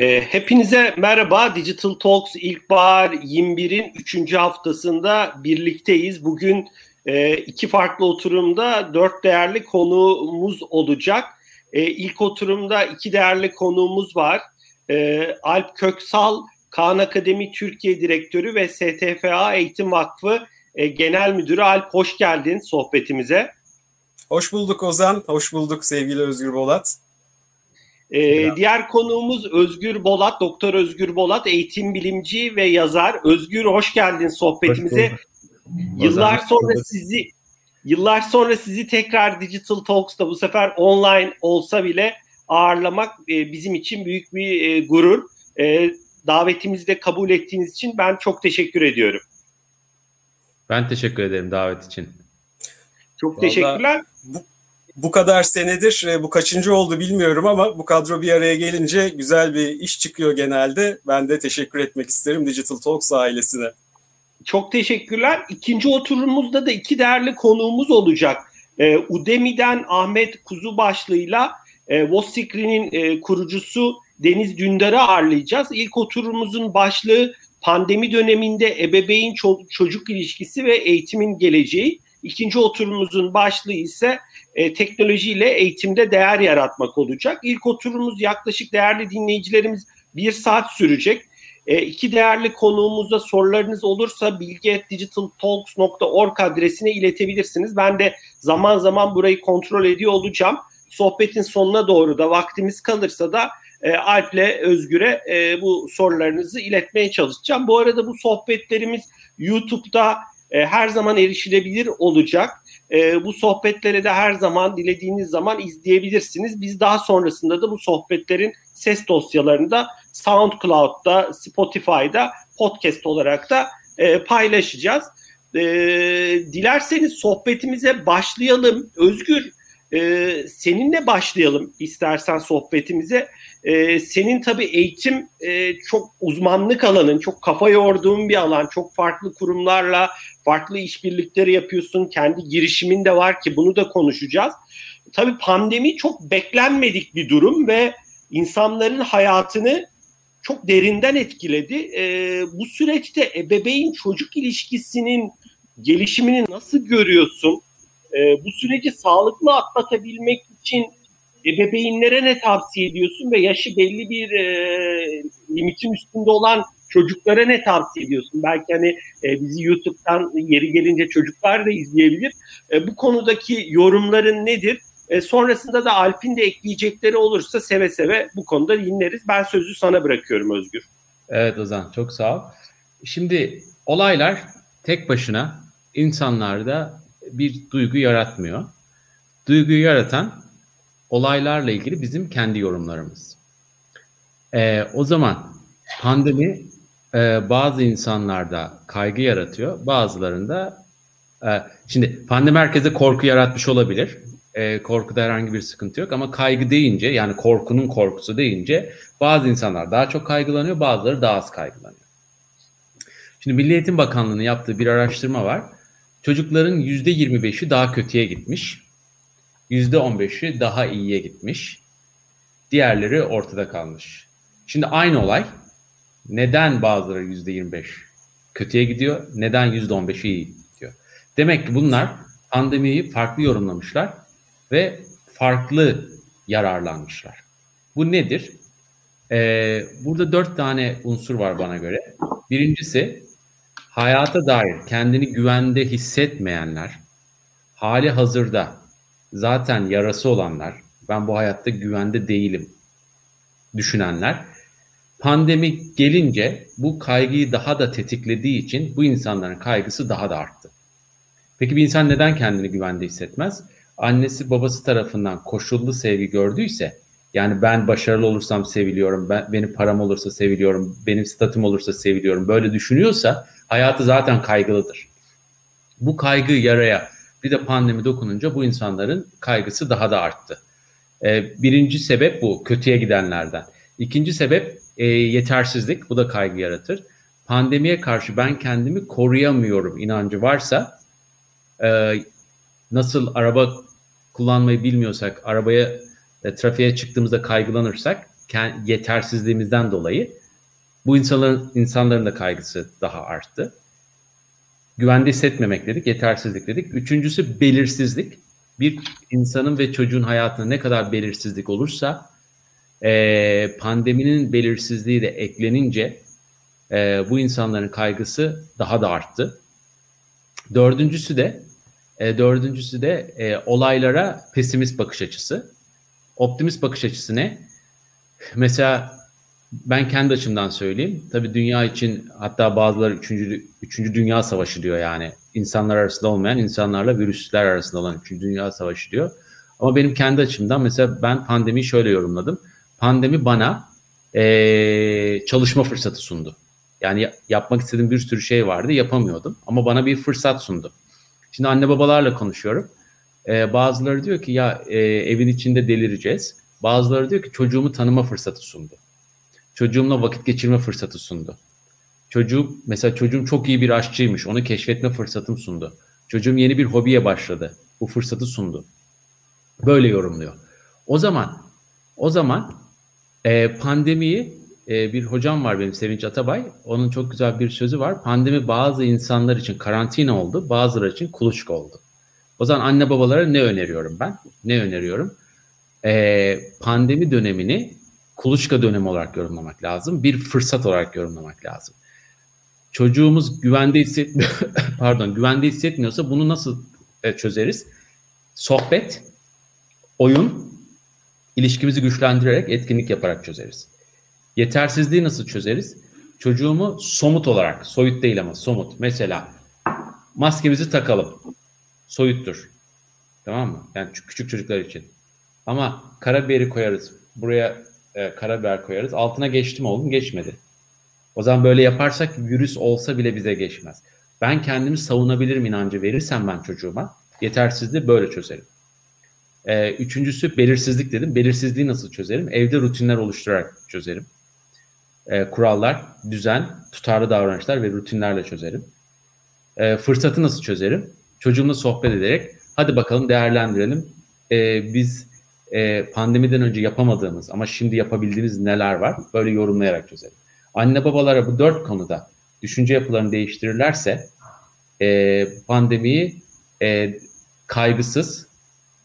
E, hepinize merhaba. Digital Talks İlkbahar 21'in 3. haftasında birlikteyiz. Bugün e, iki farklı oturumda dört değerli konuğumuz olacak. E, ilk oturumda iki değerli konuğumuz var. E, Alp Köksal, Kaan Akademi Türkiye Direktörü ve STFA Eğitim Vakfı e, Genel Müdürü. Alp hoş geldin sohbetimize. Hoş bulduk Ozan, hoş bulduk sevgili Özgür Bolat. Ee, diğer konuğumuz Özgür Bolat, Doktor Özgür Bolat, eğitim bilimci ve yazar. Özgür hoş geldin sohbetimize. Hoş yıllar sonra sizi yıllar sonra sizi tekrar Digital Talks'ta bu sefer online olsa bile ağırlamak e, bizim için büyük bir e, gurur. E, davetimizi de kabul ettiğiniz için ben çok teşekkür ediyorum. Ben teşekkür ederim davet için. Çok Vallahi teşekkürler. Bu, bu kadar senedir e, bu kaçıncı oldu bilmiyorum ama bu kadro bir araya gelince güzel bir iş çıkıyor genelde. Ben de teşekkür etmek isterim Digital Talks ailesine. Çok teşekkürler. İkinci oturumumuzda da iki değerli konuğumuz olacak. Ee, Udemy'den Ahmet Kuzubaşlı'yla e, Vossicre'nin e, kurucusu Deniz Dündar'ı ağırlayacağız. İlk oturumumuzun başlığı pandemi döneminde ebeveyn çocuk ilişkisi ve eğitimin geleceği. İkinci oturumumuzun başlığı ise e, teknolojiyle eğitimde değer yaratmak olacak. İlk oturumumuz yaklaşık değerli dinleyicilerimiz bir saat sürecek. E, iki değerli konuğumuzda sorularınız olursa bilgi.digitaltalks.org adresine iletebilirsiniz. Ben de zaman zaman burayı kontrol ediyor olacağım. Sohbetin sonuna doğru da vaktimiz kalırsa da e, Alp'le Özgür'e e, bu sorularınızı iletmeye çalışacağım. Bu arada bu sohbetlerimiz YouTube'da e, her zaman erişilebilir olacak. E, bu sohbetleri de her zaman dilediğiniz zaman izleyebilirsiniz. Biz daha sonrasında da bu sohbetlerin ses dosyalarını da SoundCloud'da, Spotify'da podcast olarak da e, paylaşacağız. E, dilerseniz sohbetimize başlayalım. Özgür, e, seninle başlayalım istersen sohbetimize. E, senin tabii eğitim e, çok uzmanlık alanın, çok kafa yorduğun bir alan. Çok farklı kurumlarla farklı işbirlikleri yapıyorsun. Kendi girişimin de var ki bunu da konuşacağız. Tabii pandemi çok beklenmedik bir durum ve insanların hayatını çok derinden etkiledi. E, bu süreçte ebeveyn çocuk ilişkisinin gelişimini nasıl görüyorsun? E, bu süreci sağlıklı atlatabilmek için ebeveynlere ne tavsiye ediyorsun ve yaşı belli bir e, limitin üstünde olan çocuklara ne tavsiye ediyorsun? Belki hani e, bizi YouTube'dan yeri gelince çocuklar da izleyebilir. E, bu konudaki yorumların nedir? E, sonrasında da Alp'in de ekleyecekleri olursa seve seve bu konuda dinleriz. Ben sözü sana bırakıyorum Özgür. Evet Ozan çok sağ ol. Şimdi olaylar tek başına insanlarda bir duygu yaratmıyor. Duyguyu yaratan olaylarla ilgili bizim kendi yorumlarımız. Ee, o zaman pandemi e, bazı insanlarda kaygı yaratıyor, bazılarında e, şimdi pandemi merkeze korku yaratmış olabilir. E, korkuda herhangi bir sıkıntı yok ama kaygı deyince yani korkunun korkusu deyince bazı insanlar daha çok kaygılanıyor, bazıları daha az kaygılanıyor. Şimdi Milli Eğitim Bakanlığı'nın yaptığı bir araştırma var. Çocukların %25'i daha kötüye gitmiş. %15'i daha iyiye gitmiş. Diğerleri ortada kalmış. Şimdi aynı olay neden bazıları %25 kötüye gidiyor, neden %15 iyi gidiyor? Demek ki bunlar pandemiyi farklı yorumlamışlar ve farklı yararlanmışlar. Bu nedir? Ee, burada dört tane unsur var bana göre. Birincisi hayata dair kendini güvende hissetmeyenler, hali hazırda zaten yarası olanlar, ben bu hayatta güvende değilim düşünenler pandemi gelince bu kaygıyı daha da tetiklediği için bu insanların kaygısı daha da arttı. Peki bir insan neden kendini güvende hissetmez? Annesi babası tarafından koşullu sevgi gördüyse yani ben başarılı olursam seviliyorum, ben, benim param olursa seviliyorum, benim statüm olursa seviliyorum böyle düşünüyorsa hayatı zaten kaygılıdır. Bu kaygı yaraya bir de pandemi dokununca bu insanların kaygısı daha da arttı. Ee, birinci sebep bu kötüye gidenlerden. İkinci sebep e, yetersizlik. Bu da kaygı yaratır. Pandemiye karşı ben kendimi koruyamıyorum inancı varsa e, nasıl araba kullanmayı bilmiyorsak, arabaya e, trafiğe çıktığımızda kaygılanırsak yetersizliğimizden dolayı bu insanların insanların da kaygısı daha arttı. Güvende hissetmemek dedik, yetersizlik dedik. Üçüncüsü belirsizlik. Bir insanın ve çocuğun hayatında ne kadar belirsizlik olursa e, pandeminin belirsizliği de eklenince e, bu insanların kaygısı daha da arttı. Dördüncüsü de e, dördüncüsü de olaylara pesimist bakış açısı. Optimist bakış açısı ne? Mesela ben kendi açımdan söyleyeyim. Tabii dünya için hatta bazıları üçüncü, üçüncü Dünya Savaşı diyor yani. insanlar arasında olmayan insanlarla virüsler arasında olan üçüncü Dünya Savaşı diyor. Ama benim kendi açımdan mesela ben pandemiyi şöyle yorumladım. Pandemi bana ee, çalışma fırsatı sundu. Yani yapmak istediğim bir sürü şey vardı yapamıyordum ama bana bir fırsat sundu. Şimdi anne babalarla konuşuyorum. Ee, bazıları diyor ki ya e, evin içinde delireceğiz. Bazıları diyor ki çocuğumu tanıma fırsatı sundu. Çocuğumla vakit geçirme fırsatı sundu. Çocuğum mesela çocuğum çok iyi bir aşçıymış. Onu keşfetme fırsatım sundu. Çocuğum yeni bir hobiye başladı. Bu fırsatı sundu. Böyle yorumluyor. O zaman o zaman e, pandemiyi e, bir hocam var benim Sevinç Atabay. Onun çok güzel bir sözü var. Pandemi bazı insanlar için karantina oldu, bazıları için kuluçka oldu. O zaman anne babalara ne öneriyorum ben? Ne öneriyorum? E, pandemi dönemini kuluçka dönemi olarak yorumlamak lazım. Bir fırsat olarak yorumlamak lazım. Çocuğumuz güvende hissetmiyor, pardon güvende hissetmiyorsa bunu nasıl e, çözeriz? Sohbet, oyun, ilişkimizi güçlendirerek, etkinlik yaparak çözeriz. Yetersizliği nasıl çözeriz? Çocuğumu somut olarak, soyut değil ama somut. Mesela maskemizi takalım. Soyuttur. Tamam mı? Yani küçük çocuklar için. Ama karabiberi koyarız. Buraya e, karabiber koyarız. Altına geçti mi oğlum? Geçmedi. O zaman böyle yaparsak virüs olsa bile bize geçmez. Ben kendimi savunabilirim inancı verirsem ben çocuğuma yetersizliği böyle çözerim. Ee, üçüncüsü belirsizlik dedim. Belirsizliği nasıl çözerim? Evde rutinler oluşturarak çözerim. Ee, kurallar, düzen, tutarlı davranışlar ve rutinlerle çözerim. Ee, fırsatı nasıl çözerim? Çocuğumla sohbet ederek hadi bakalım değerlendirelim. Ee, biz e, pandemiden önce yapamadığımız ama şimdi yapabildiğimiz neler var? Böyle yorumlayarak çözelim. Anne babalara bu dört konuda düşünce yapılarını değiştirirlerse e, pandemiyi e, kaygısız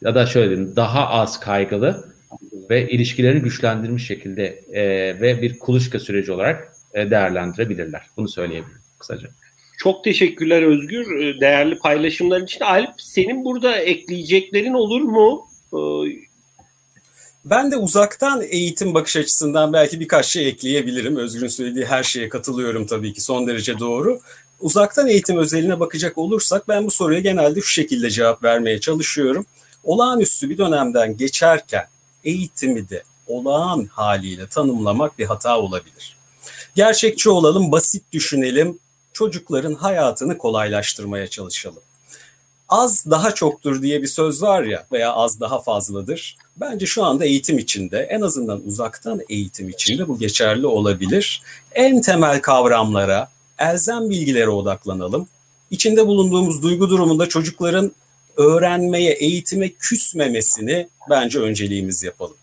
ya da şöyle diyeyim daha az kaygılı ve ilişkilerini güçlendirmiş şekilde e, ve bir kuluçka süreci olarak e, değerlendirebilirler. Bunu söyleyebilirim kısaca. Çok teşekkürler Özgür e, değerli paylaşımların için. Alp senin burada ekleyeceklerin olur mu? Ben de uzaktan eğitim bakış açısından belki birkaç şey ekleyebilirim. Özgür'ün söylediği her şeye katılıyorum tabii ki son derece doğru. Uzaktan eğitim özeline bakacak olursak ben bu soruya genelde şu şekilde cevap vermeye çalışıyorum. Olağanüstü bir dönemden geçerken eğitimi de olağan haliyle tanımlamak bir hata olabilir. Gerçekçi olalım, basit düşünelim, çocukların hayatını kolaylaştırmaya çalışalım. Az daha çoktur diye bir söz var ya veya az daha fazladır. Bence şu anda eğitim içinde en azından uzaktan eğitim içinde bu geçerli olabilir. En temel kavramlara, elzem bilgilere odaklanalım. İçinde bulunduğumuz duygu durumunda çocukların öğrenmeye, eğitime küsmemesini bence önceliğimiz yapalım.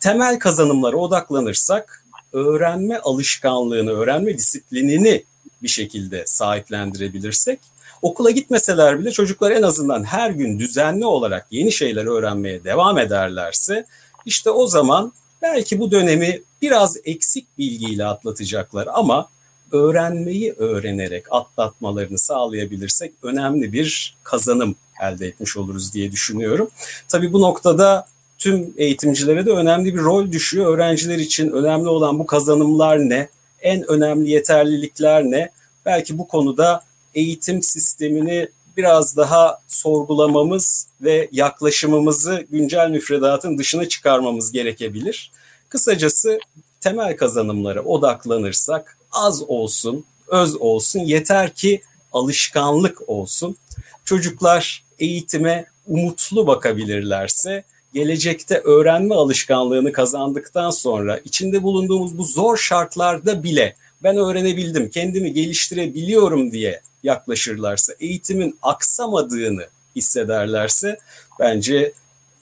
Temel kazanımlara odaklanırsak öğrenme alışkanlığını, öğrenme disiplinini bir şekilde sahiplendirebilirsek okula gitmeseler bile çocuklar en azından her gün düzenli olarak yeni şeyler öğrenmeye devam ederlerse işte o zaman belki bu dönemi biraz eksik bilgiyle atlatacaklar ama öğrenmeyi öğrenerek atlatmalarını sağlayabilirsek önemli bir kazanım elde etmiş oluruz diye düşünüyorum. Tabii bu noktada tüm eğitimcilere de önemli bir rol düşüyor. Öğrenciler için önemli olan bu kazanımlar ne? En önemli yeterlilikler ne? Belki bu konuda eğitim sistemini biraz daha sorgulamamız ve yaklaşımımızı güncel müfredatın dışına çıkarmamız gerekebilir. Kısacası temel kazanımlara odaklanırsak az olsun, öz olsun yeter ki alışkanlık olsun. Çocuklar eğitime umutlu bakabilirlerse gelecekte öğrenme alışkanlığını kazandıktan sonra içinde bulunduğumuz bu zor şartlarda bile ben öğrenebildim, kendimi geliştirebiliyorum diye yaklaşırlarsa, eğitimin aksamadığını hissederlerse bence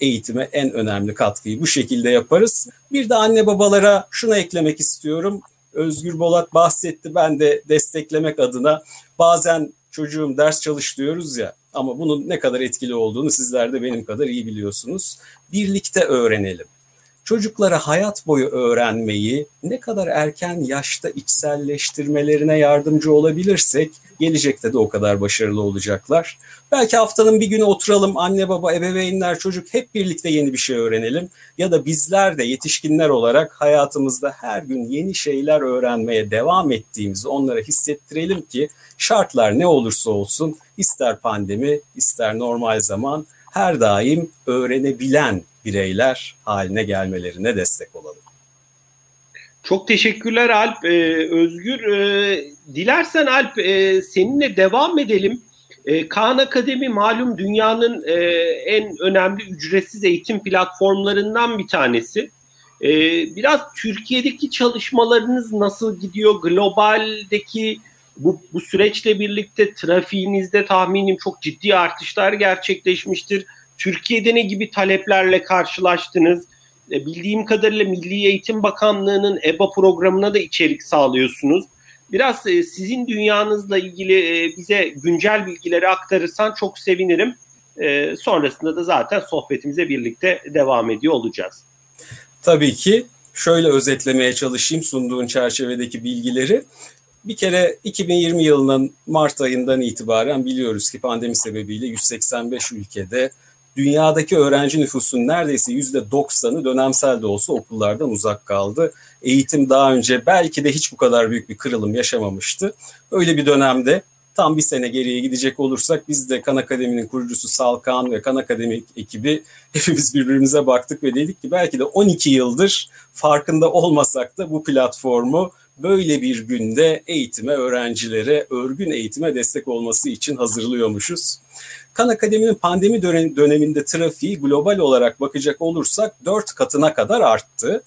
eğitime en önemli katkıyı bu şekilde yaparız. Bir de anne babalara şunu eklemek istiyorum. Özgür Bolat bahsetti ben de desteklemek adına bazen çocuğum ders çalış diyoruz ya ama bunun ne kadar etkili olduğunu sizler de benim kadar iyi biliyorsunuz. Birlikte öğrenelim çocuklara hayat boyu öğrenmeyi ne kadar erken yaşta içselleştirmelerine yardımcı olabilirsek gelecekte de o kadar başarılı olacaklar. Belki haftanın bir günü oturalım anne baba ebeveynler çocuk hep birlikte yeni bir şey öğrenelim ya da bizler de yetişkinler olarak hayatımızda her gün yeni şeyler öğrenmeye devam ettiğimizi onlara hissettirelim ki şartlar ne olursa olsun ister pandemi ister normal zaman her daim öğrenebilen bireyler haline gelmelerine destek olalım. Çok teşekkürler Alp. Ee, Özgür, e, dilersen Alp e, seninle devam edelim. E, Kaan Akademi malum dünyanın e, en önemli ücretsiz eğitim platformlarından bir tanesi. E, biraz Türkiye'deki çalışmalarınız nasıl gidiyor? Globaldeki bu, bu süreçle birlikte trafiğinizde tahminim çok ciddi artışlar gerçekleşmiştir. Türkiye'de ne gibi taleplerle karşılaştınız? E, bildiğim kadarıyla Milli Eğitim Bakanlığı'nın EBA programına da içerik sağlıyorsunuz. Biraz e, sizin dünyanızla ilgili e, bize güncel bilgileri aktarırsan çok sevinirim. Sonrasında da zaten sohbetimize birlikte devam ediyor olacağız. Tabii ki. Şöyle özetlemeye çalışayım sunduğun çerçevedeki bilgileri. Bir kere 2020 yılının Mart ayından itibaren biliyoruz ki pandemi sebebiyle 185 ülkede dünyadaki öğrenci nüfusunun neredeyse yüzde doksanı dönemsel de olsa okullardan uzak kaldı. Eğitim daha önce belki de hiç bu kadar büyük bir kırılım yaşamamıştı. Öyle bir dönemde tam bir sene geriye gidecek olursak biz de Kan Akademi'nin kurucusu Salkan ve Kan Akademi ekibi hepimiz birbirimize baktık ve dedik ki belki de 12 yıldır farkında olmasak da bu platformu böyle bir günde eğitime, öğrencilere, örgün eğitime destek olması için hazırlıyormuşuz. Kan Akademi'nin pandemi döneminde trafiği global olarak bakacak olursak 4 katına kadar arttı.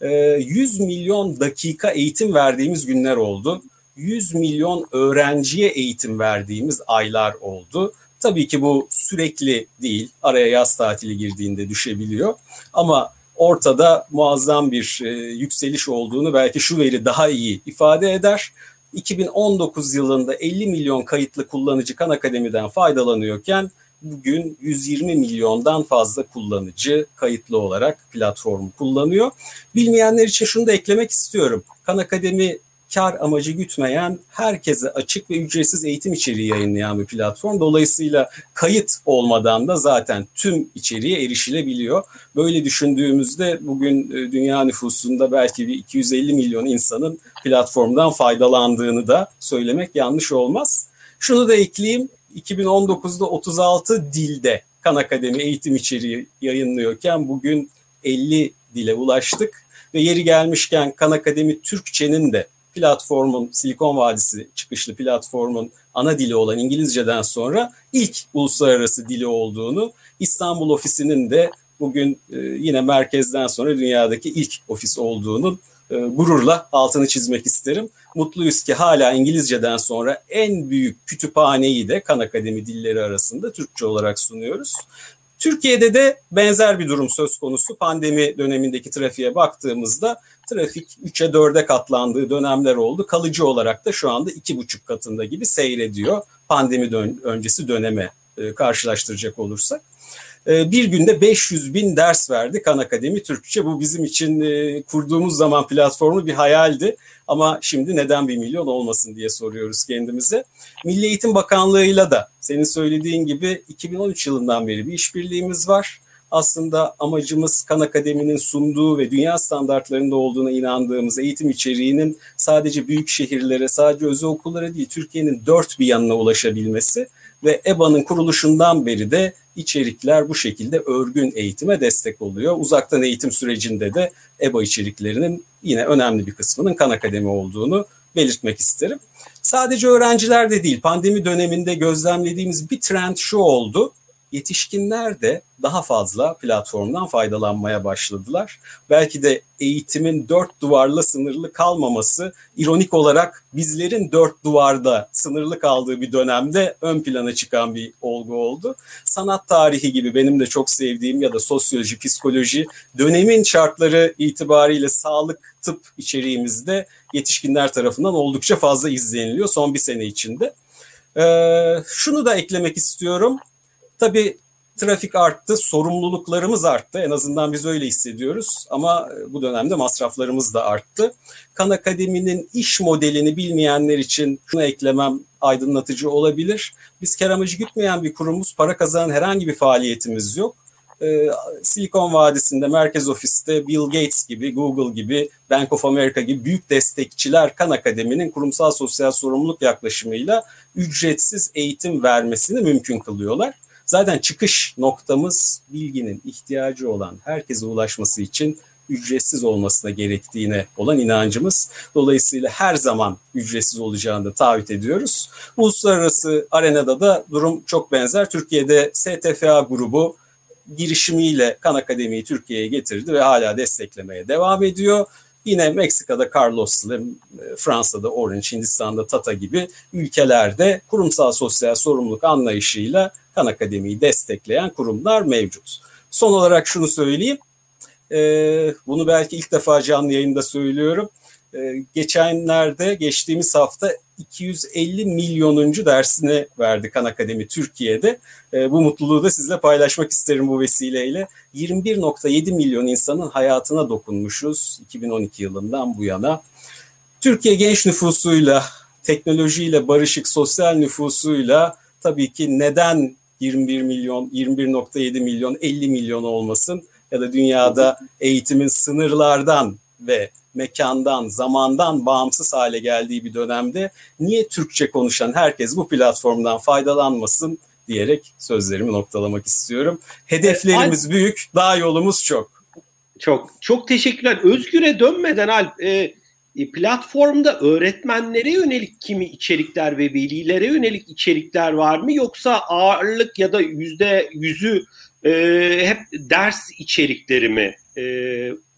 100 ee, milyon dakika eğitim verdiğimiz günler oldu. 100 milyon öğrenciye eğitim verdiğimiz aylar oldu. Tabii ki bu sürekli değil. Araya yaz tatili girdiğinde düşebiliyor. Ama ortada muazzam bir e, yükseliş olduğunu belki şu veri daha iyi ifade eder. 2019 yılında 50 milyon kayıtlı kullanıcı Kan Akademi'den faydalanıyorken bugün 120 milyondan fazla kullanıcı kayıtlı olarak platformu kullanıyor. Bilmeyenler için şunu da eklemek istiyorum. Kan Akademi kar amacı gütmeyen, herkese açık ve ücretsiz eğitim içeriği yayınlayan bir platform. Dolayısıyla kayıt olmadan da zaten tüm içeriğe erişilebiliyor. Böyle düşündüğümüzde bugün e, dünya nüfusunda belki bir 250 milyon insanın platformdan faydalandığını da söylemek yanlış olmaz. Şunu da ekleyeyim. 2019'da 36 dilde Kan Akademi eğitim içeriği yayınlıyorken bugün 50 dile ulaştık ve yeri gelmişken Kan Akademi Türkçenin de platformun, Silikon Vadisi çıkışlı platformun ana dili olan İngilizceden sonra ilk uluslararası dili olduğunu, İstanbul ofisinin de bugün e, yine merkezden sonra dünyadaki ilk ofis olduğunu e, gururla altını çizmek isterim. Mutluyuz ki hala İngilizceden sonra en büyük kütüphaneyi de Kan Akademi dilleri arasında Türkçe olarak sunuyoruz. Türkiye'de de benzer bir durum söz konusu. Pandemi dönemindeki trafiğe baktığımızda trafik 3'e 4'e katlandığı dönemler oldu. Kalıcı olarak da şu anda 2,5 katında gibi seyrediyor pandemi dön öncesi döneme e, karşılaştıracak olursak. E, bir günde 500 bin ders verdi Kan Akademi Türkçe. Bu bizim için e, kurduğumuz zaman platformu bir hayaldi. Ama şimdi neden bir milyon olmasın diye soruyoruz kendimize. Milli Eğitim Bakanlığı'yla da senin söylediğin gibi 2013 yılından beri bir işbirliğimiz var aslında amacımız Kan Akademi'nin sunduğu ve dünya standartlarında olduğuna inandığımız eğitim içeriğinin sadece büyük şehirlere, sadece özel okullara değil Türkiye'nin dört bir yanına ulaşabilmesi ve EBA'nın kuruluşundan beri de içerikler bu şekilde örgün eğitime destek oluyor. Uzaktan eğitim sürecinde de EBA içeriklerinin yine önemli bir kısmının Kan Akademi olduğunu belirtmek isterim. Sadece öğrenciler de değil, pandemi döneminde gözlemlediğimiz bir trend şu oldu yetişkinler de daha fazla platformdan faydalanmaya başladılar. Belki de eğitimin dört duvarla sınırlı kalmaması ironik olarak bizlerin dört duvarda sınırlı kaldığı bir dönemde ön plana çıkan bir olgu oldu. Sanat tarihi gibi benim de çok sevdiğim ya da sosyoloji, psikoloji dönemin şartları itibariyle sağlık, tıp içeriğimizde yetişkinler tarafından oldukça fazla izleniliyor son bir sene içinde. Ee, şunu da eklemek istiyorum. Tabii trafik arttı, sorumluluklarımız arttı. En azından biz öyle hissediyoruz. Ama e, bu dönemde masraflarımız da arttı. Kan Akademi'nin iş modelini bilmeyenler için şunu eklemem aydınlatıcı olabilir. Biz kar amacı gütmeyen bir kurumuz, para kazanan herhangi bir faaliyetimiz yok. Ee, Silikon Vadisi'nde, merkez ofiste Bill Gates gibi, Google gibi, Bank of America gibi büyük destekçiler Kan Akademi'nin kurumsal sosyal sorumluluk yaklaşımıyla ücretsiz eğitim vermesini mümkün kılıyorlar. Zaten çıkış noktamız bilginin ihtiyacı olan herkese ulaşması için ücretsiz olmasına gerektiğine olan inancımız. Dolayısıyla her zaman ücretsiz olacağını da taahhüt ediyoruz. Uluslararası arenada da durum çok benzer. Türkiye'de STFA grubu girişimiyle Kan Akademi'yi Türkiye'ye getirdi ve hala desteklemeye devam ediyor. Yine Meksika'da Carlos Slim, Fransa'da Orange, Hindistan'da Tata gibi ülkelerde kurumsal sosyal sorumluluk anlayışıyla Kan Akademi'yi destekleyen kurumlar mevcut. Son olarak şunu söyleyeyim. Ee, bunu belki ilk defa canlı yayında söylüyorum. Ee, geçenlerde geçtiğimiz hafta 250 milyonuncu dersini verdi Kan Akademi Türkiye'de. Ee, bu mutluluğu da sizle paylaşmak isterim bu vesileyle. 21.7 milyon insanın hayatına dokunmuşuz 2012 yılından bu yana. Türkiye genç nüfusuyla, teknolojiyle barışık sosyal nüfusuyla tabii ki neden 21 milyon, 21.7 milyon, 50 milyon olmasın ya da dünyada eğitimin sınırlardan ve mekandan, zamandan bağımsız hale geldiği bir dönemde niye Türkçe konuşan herkes bu platformdan faydalanmasın diyerek sözlerimi noktalamak istiyorum. Hedeflerimiz Alp, büyük, daha yolumuz çok. Çok çok teşekkürler. Özgür'e dönmeden Alp, e, e, platformda öğretmenlere yönelik kimi içerikler ve velilere yönelik içerikler var mı yoksa ağırlık ya da yüzde yüzü e, hep ders içerikleri mi? E,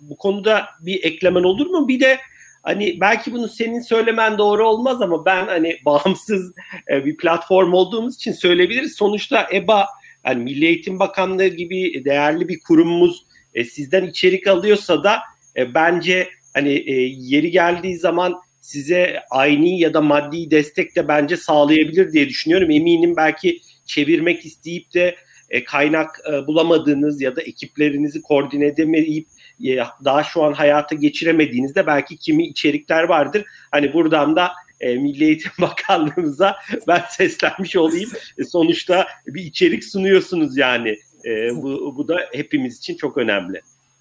bu konuda bir eklemen olur mu? Bir de hani belki bunu senin söylemen doğru olmaz ama ben hani bağımsız e, bir platform olduğumuz için söyleyebiliriz. Sonuçta EBA yani Milli Eğitim Bakanlığı gibi değerli bir kurumumuz e, sizden içerik alıyorsa da e, bence hani e, yeri geldiği zaman size aynı ya da maddi destek de bence sağlayabilir diye düşünüyorum. Eminim belki çevirmek isteyip de e, kaynak e, bulamadığınız ya da ekiplerinizi koordine edemeyip e, daha şu an hayata geçiremediğinizde belki kimi içerikler vardır. Hani buradan da Milli Eğitim Bakanlığımıza ben seslenmiş olayım. Sonuçta bir içerik sunuyorsunuz yani. Bu, bu da hepimiz için çok önemli.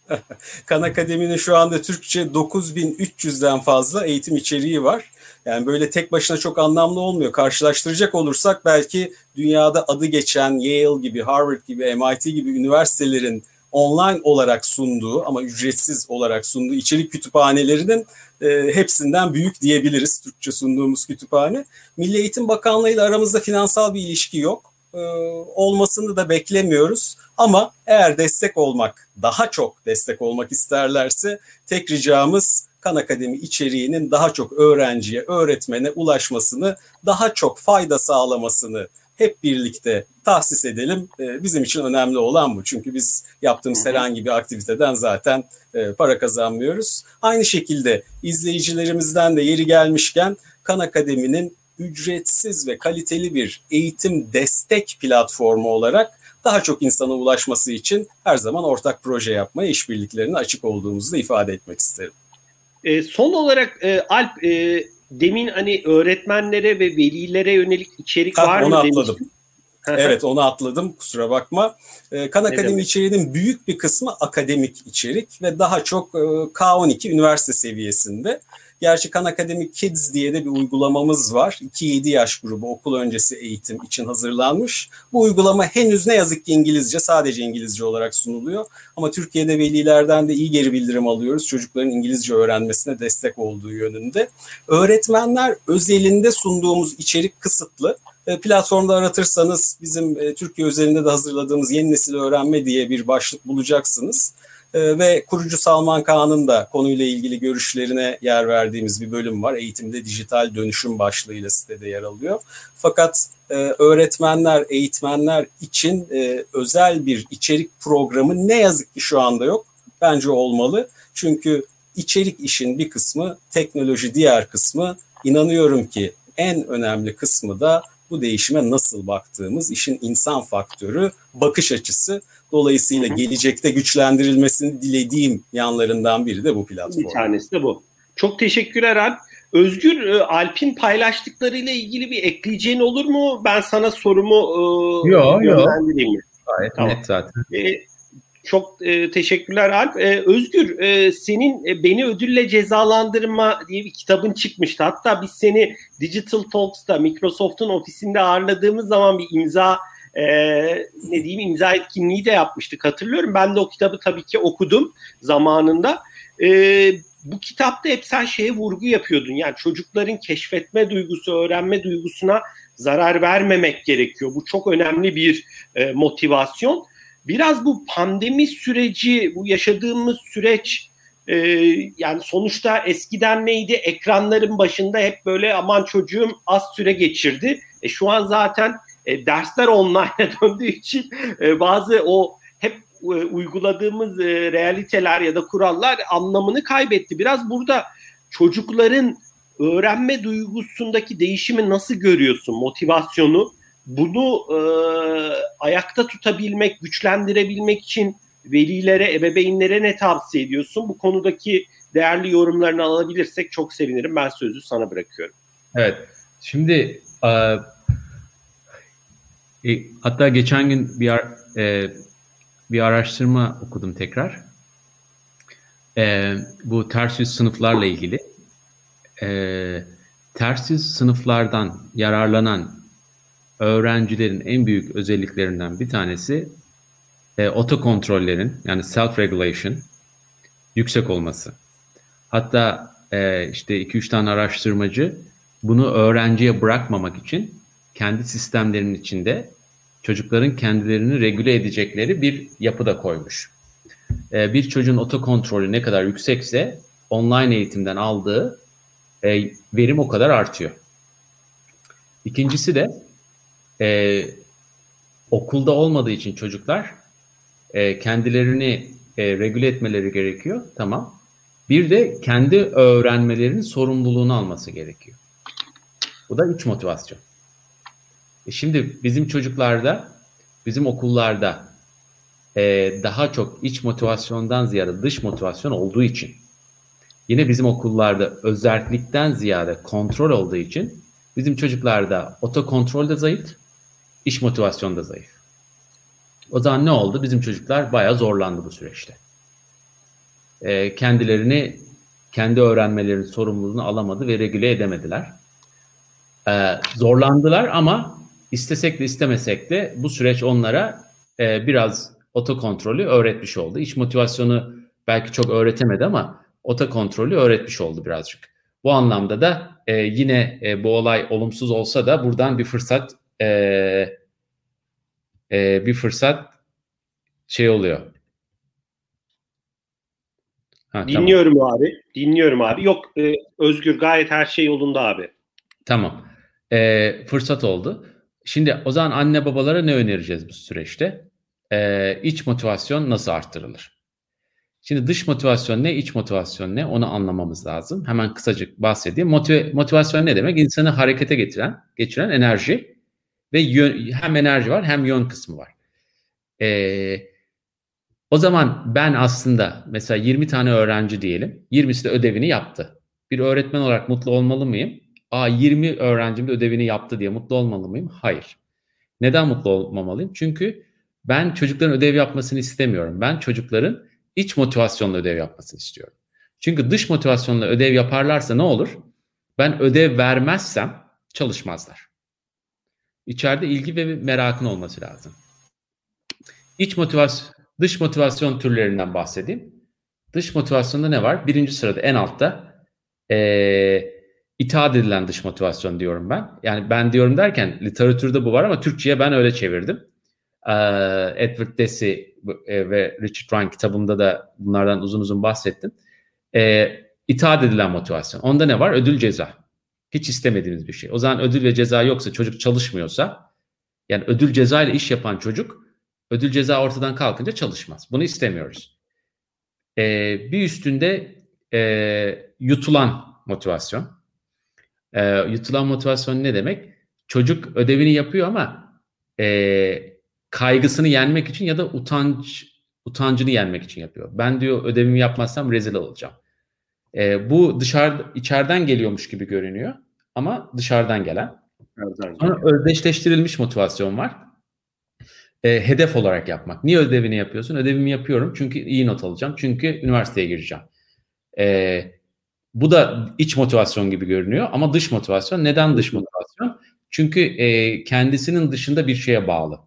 Kan Akademi'nin şu anda Türkçe 9300'den fazla eğitim içeriği var. Yani böyle tek başına çok anlamlı olmuyor. Karşılaştıracak olursak belki dünyada adı geçen Yale gibi, Harvard gibi, MIT gibi üniversitelerin online olarak sunduğu ama ücretsiz olarak sunduğu içerik kütüphanelerinin e, hepsinden büyük diyebiliriz Türkçe sunduğumuz kütüphane. Milli Eğitim Bakanlığı ile aramızda finansal bir ilişki yok. E, olmasını da beklemiyoruz. Ama eğer destek olmak, daha çok destek olmak isterlerse tek ricamız Kan Akademi içeriğinin daha çok öğrenciye, öğretmene ulaşmasını, daha çok fayda sağlamasını hep birlikte tahsis edelim. Ee, bizim için önemli olan bu. Çünkü biz yaptığımız herhangi bir aktiviteden zaten e, para kazanmıyoruz. Aynı şekilde izleyicilerimizden de yeri gelmişken Kan Akademi'nin ücretsiz ve kaliteli bir eğitim destek platformu olarak daha çok insana ulaşması için her zaman ortak proje yapmaya, işbirliklerine açık olduğumuzu da ifade etmek isterim. E, son olarak e, Alp, e, demin hani öğretmenlere ve velilere yönelik içerik ha, var onu mı atladım. demiştin? evet onu atladım kusura bakma. Ee, kan Akademi içeriğinin büyük bir kısmı akademik içerik ve daha çok e, K12 üniversite seviyesinde. Gerçi Kan Akademi Kids diye de bir uygulamamız var. 2-7 yaş grubu okul öncesi eğitim için hazırlanmış. Bu uygulama henüz ne yazık ki İngilizce, sadece İngilizce olarak sunuluyor. Ama Türkiye'de velilerden de iyi geri bildirim alıyoruz. Çocukların İngilizce öğrenmesine destek olduğu yönünde. Öğretmenler özelinde sunduğumuz içerik kısıtlı. E, platformda aratırsanız bizim e, Türkiye özelinde de hazırladığımız yeni nesil öğrenme diye bir başlık bulacaksınız. E, ve kurucu Salman Kağan'ın da konuyla ilgili görüşlerine yer verdiğimiz bir bölüm var. Eğitimde dijital dönüşüm başlığıyla sitede yer alıyor. Fakat öğretmenler, eğitmenler için özel bir içerik programı ne yazık ki şu anda yok. Bence olmalı. Çünkü içerik işin bir kısmı, teknoloji diğer kısmı. İnanıyorum ki en önemli kısmı da bu değişime nasıl baktığımız, işin insan faktörü, bakış açısı. Dolayısıyla gelecekte güçlendirilmesini dilediğim yanlarından biri de bu platform. Bir tanesi de bu. Çok teşekkürler Alp. Özgür, e, Alp'in paylaştıklarıyla ilgili bir ekleyeceğin olur mu? Ben sana sorumu e, yo, yönlendireyim. Yo. Gayet tamam. net zaten. E, çok e, teşekkürler Alp. E, Özgür, e, senin e, Beni Ödülle Cezalandırma diye bir kitabın çıkmıştı. Hatta biz seni Digital Talks'ta Microsoft'un ofisinde ağırladığımız zaman bir imza e, ne diyeyim imza etkinliği de yapmıştık hatırlıyorum. Ben de o kitabı tabii ki okudum zamanında. E, bu kitapta hep sen şeye vurgu yapıyordun. Yani çocukların keşfetme duygusu, öğrenme duygusuna zarar vermemek gerekiyor. Bu çok önemli bir e, motivasyon. Biraz bu pandemi süreci, bu yaşadığımız süreç e, yani sonuçta eskiden neydi? Ekranların başında hep böyle aman çocuğum az süre geçirdi. E, şu an zaten e, dersler online'a döndüğü için e, bazı o hep e, uyguladığımız e, realiteler ya da kurallar anlamını kaybetti. Biraz burada çocukların öğrenme duygusundaki değişimi nasıl görüyorsun? Motivasyonu bunu e, ayakta tutabilmek, güçlendirebilmek için velilere, ebeveynlere ne tavsiye ediyorsun? Bu konudaki değerli yorumlarını alabilirsek çok sevinirim. Ben sözü sana bırakıyorum. Evet. Şimdi e, e, hatta geçen gün bir e, bir araştırma okudum tekrar. E, bu ters yüz sınıflarla ilgili. E, ters yüz sınıflardan yararlanan öğrencilerin en büyük özelliklerinden bir tanesi e, otokontrollerin yani self-regulation yüksek olması. Hatta e, işte 2-3 tane araştırmacı bunu öğrenciye bırakmamak için kendi sistemlerinin içinde çocukların kendilerini regüle edecekleri bir yapı da koymuş. E, bir çocuğun otokontrolü ne kadar yüksekse online eğitimden aldığı e, verim o kadar artıyor. İkincisi de e, okulda olmadığı için çocuklar e, kendilerini e, regüle etmeleri gerekiyor. Tamam. Bir de kendi öğrenmelerinin sorumluluğunu alması gerekiyor. Bu da iç motivasyon. E şimdi bizim çocuklarda, bizim okullarda e, daha çok iç motivasyondan ziyade dış motivasyon olduğu için yine bizim okullarda özellikten ziyade kontrol olduğu için bizim çocuklarda otokontrol de zayıf, iş motivasyonu da zayıf. O zaman ne oldu? Bizim çocuklar bayağı zorlandı bu süreçte. E, kendilerini, kendi öğrenmelerinin sorumluluğunu alamadı ve regüle edemediler. E, zorlandılar ama istesek de istemesek de bu süreç onlara e, biraz otokontrolü öğretmiş oldu. İş motivasyonu belki çok öğretemedi ama otokontrolü öğretmiş oldu birazcık. Bu anlamda da e, yine e, bu olay olumsuz olsa da buradan bir fırsat e, e, bir fırsat şey oluyor. Ha, Dinliyorum tamam. abi. Dinliyorum abi. Yok e, Özgür gayet her şey yolunda abi. Tamam. E, fırsat oldu. Şimdi o zaman anne babalara ne önereceğiz bu süreçte? E, iç motivasyon nasıl arttırılır? Şimdi dış motivasyon ne, iç motivasyon ne onu anlamamız lazım. Hemen kısacık bahsedeyim. Motive, motivasyon ne demek? İnsanı harekete getiren, geçiren enerji ve yön, hem enerji var hem yön kısmı var. Ee, o zaman ben aslında mesela 20 tane öğrenci diyelim. 20'si de ödevini yaptı. Bir öğretmen olarak mutlu olmalı mıyım? Aa 20 öğrencim de ödevini yaptı diye mutlu olmalı mıyım? Hayır. Neden mutlu olmamalıyım? Çünkü ben çocukların ödev yapmasını istemiyorum. Ben çocukların iç motivasyonla ödev yapmasını istiyorum. Çünkü dış motivasyonla ödev yaparlarsa ne olur? Ben ödev vermezsem çalışmazlar. İçeride ilgi ve merakın olması lazım. İç motivasyon, dış motivasyon türlerinden bahsedeyim. Dış motivasyonda ne var? Birinci sırada en altta ee, itaat edilen dış motivasyon diyorum ben. Yani ben diyorum derken literatürde bu var ama Türkçe'ye ben öyle çevirdim. Ee, Edward Deci e, ve Richard Ryan kitabımda da bunlardan uzun uzun bahsettim. Ee, itaat edilen motivasyon. Onda ne var? Ödül ceza. Hiç istemediğimiz bir şey. O zaman ödül ve ceza yoksa çocuk çalışmıyorsa yani ödül ceza ile iş yapan çocuk ödül ceza ortadan kalkınca çalışmaz. Bunu istemiyoruz. Ee, bir üstünde e, yutulan motivasyon. E, yutulan motivasyon ne demek? Çocuk ödevini yapıyor ama e, kaygısını yenmek için ya da utanç utancını yenmek için yapıyor. Ben diyor ödevimi yapmazsam rezil olacağım. E, bu dışarı içeriden geliyormuş gibi görünüyor ama dışarıdan gelen. Sonra özdeşleştirilmiş motivasyon var. E, hedef olarak yapmak. Niye ödevini yapıyorsun? Ödevimi yapıyorum çünkü iyi not alacağım. Çünkü üniversiteye gireceğim. E, bu da iç motivasyon gibi görünüyor ama dış motivasyon. Neden dış motivasyon? Çünkü e, kendisinin dışında bir şeye bağlı.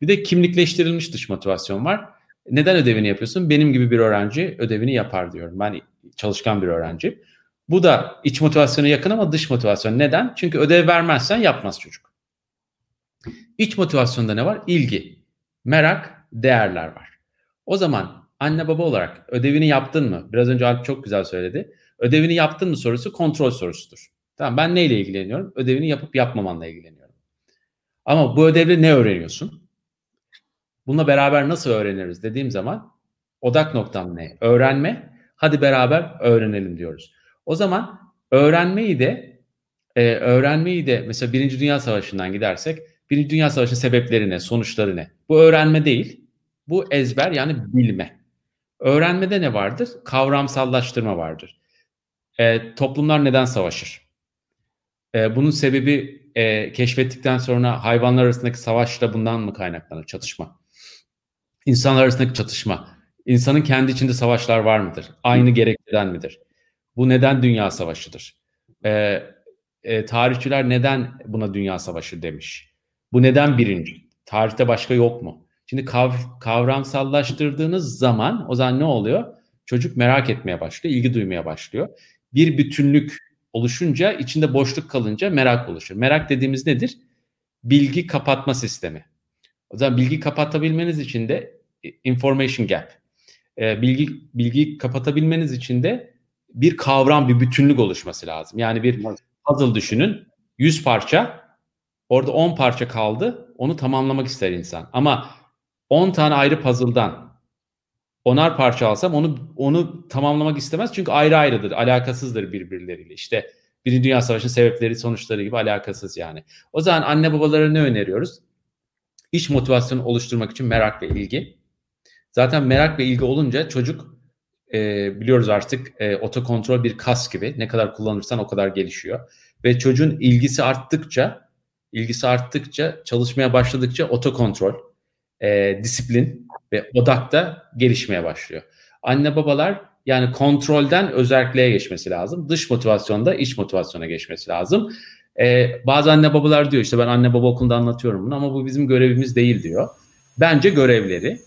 Bir de kimlikleştirilmiş dış motivasyon var. Neden ödevini yapıyorsun? Benim gibi bir öğrenci ödevini yapar diyorum. Ben çalışkan bir öğrenci. Bu da iç motivasyona yakın ama dış motivasyon. Neden? Çünkü ödev vermezsen yapmaz çocuk. İç motivasyonda ne var? İlgi, merak, değerler var. O zaman anne baba olarak ödevini yaptın mı? Biraz önce Alp çok güzel söyledi. Ödevini yaptın mı sorusu kontrol sorusudur. Tamam ben neyle ilgileniyorum? Ödevini yapıp yapmamanla ilgileniyorum. Ama bu ödevle ne öğreniyorsun? Bununla beraber nasıl öğreniriz dediğim zaman odak noktam ne? Öğrenme. Hadi beraber öğrenelim diyoruz. O zaman öğrenmeyi de e, öğrenmeyi de mesela Birinci Dünya Savaşı'ndan gidersek Birinci Dünya Savaşı'nın sebepleri ne, sonuçları ne? Bu öğrenme değil. Bu ezber yani bilme. Öğrenmede ne vardır? Kavramsallaştırma vardır. E, toplumlar neden savaşır? E, bunun sebebi e, keşfettikten sonra hayvanlar arasındaki savaşla bundan mı kaynaklanır? Çatışma. İnsanlar arasındaki çatışma. İnsanın kendi içinde savaşlar var mıdır? Aynı gerekçeden midir? Bu neden dünya savaşıdır? E, e, tarihçiler neden buna dünya savaşı demiş? Bu neden birinci? Tarihte başka yok mu? Şimdi kav, kavramsallaştırdığınız zaman o zaman ne oluyor? Çocuk merak etmeye başlıyor, ilgi duymaya başlıyor bir bütünlük oluşunca içinde boşluk kalınca merak oluşur. Merak dediğimiz nedir? Bilgi kapatma sistemi. O zaman bilgi kapatabilmeniz için de information gap. E, bilgi bilgiyi kapatabilmeniz için de bir kavram, bir bütünlük oluşması lazım. Yani bir puzzle düşünün. 100 parça, orada 10 parça kaldı. Onu tamamlamak ister insan. Ama 10 tane ayrı puzzle'dan onar parça alsam onu onu tamamlamak istemez. Çünkü ayrı ayrıdır, alakasızdır birbirleriyle. İşte Birinci Dünya Savaşı'nın sebepleri, sonuçları gibi alakasız yani. O zaman anne babalara ne öneriyoruz? İş motivasyonu oluşturmak için merak ve ilgi. Zaten merak ve ilgi olunca çocuk e, biliyoruz artık e, otokontrol bir kas gibi. Ne kadar kullanırsan o kadar gelişiyor. Ve çocuğun ilgisi arttıkça, ilgisi arttıkça, çalışmaya başladıkça otokontrol, e, disiplin ve odakta gelişmeye başlıyor. Anne babalar yani kontrolden özelliğe geçmesi lazım. Dış motivasyonda iç motivasyona geçmesi lazım. Ee, bazı anne babalar diyor işte ben anne baba okulunda anlatıyorum bunu ama bu bizim görevimiz değil diyor. Bence görevleri.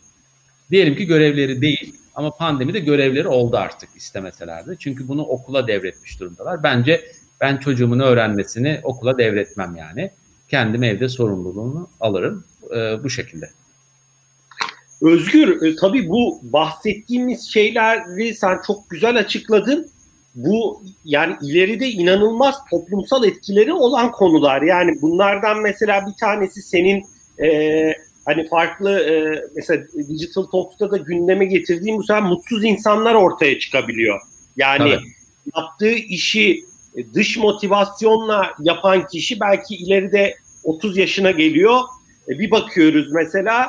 Diyelim ki görevleri değil ama pandemide görevleri oldu artık istemeseler de. Çünkü bunu okula devretmiş durumdalar. Bence ben çocuğumun öğrenmesini okula devretmem yani. Kendim evde sorumluluğunu alırım e, bu şekilde. Özgür e, tabii bu bahsettiğimiz şeyleri sen çok güzel açıkladın. Bu yani ileride inanılmaz toplumsal etkileri olan konular. Yani bunlardan mesela bir tanesi senin e, hani farklı e, mesela Digital Talks'ta da gündeme getirdiğim bu sefer mutsuz insanlar ortaya çıkabiliyor. Yani evet. yaptığı işi e, dış motivasyonla yapan kişi belki ileride 30 yaşına geliyor. E, bir bakıyoruz mesela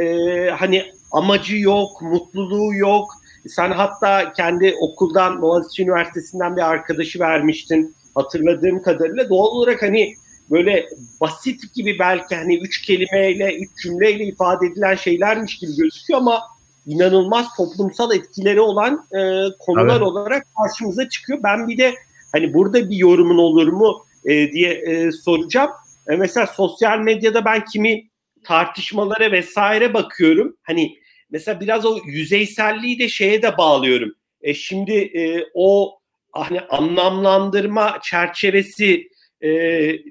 e, hani amacı yok, mutluluğu yok. Sen hatta kendi okuldan Boğaziçi Üniversitesi'nden bir arkadaşı vermiştin hatırladığım kadarıyla. Doğal olarak hani böyle basit gibi belki hani üç kelimeyle, üç cümleyle ifade edilen şeylermiş gibi gözüküyor ama inanılmaz toplumsal etkileri olan e, konular evet. olarak karşımıza çıkıyor. Ben bir de hani burada bir yorumun olur mu e, diye e, soracağım. E, mesela sosyal medyada ben kimi tartışmalara vesaire bakıyorum. Hani mesela biraz o yüzeyselliği de şeye de bağlıyorum. E şimdi e, o hani anlamlandırma çerçevesi e,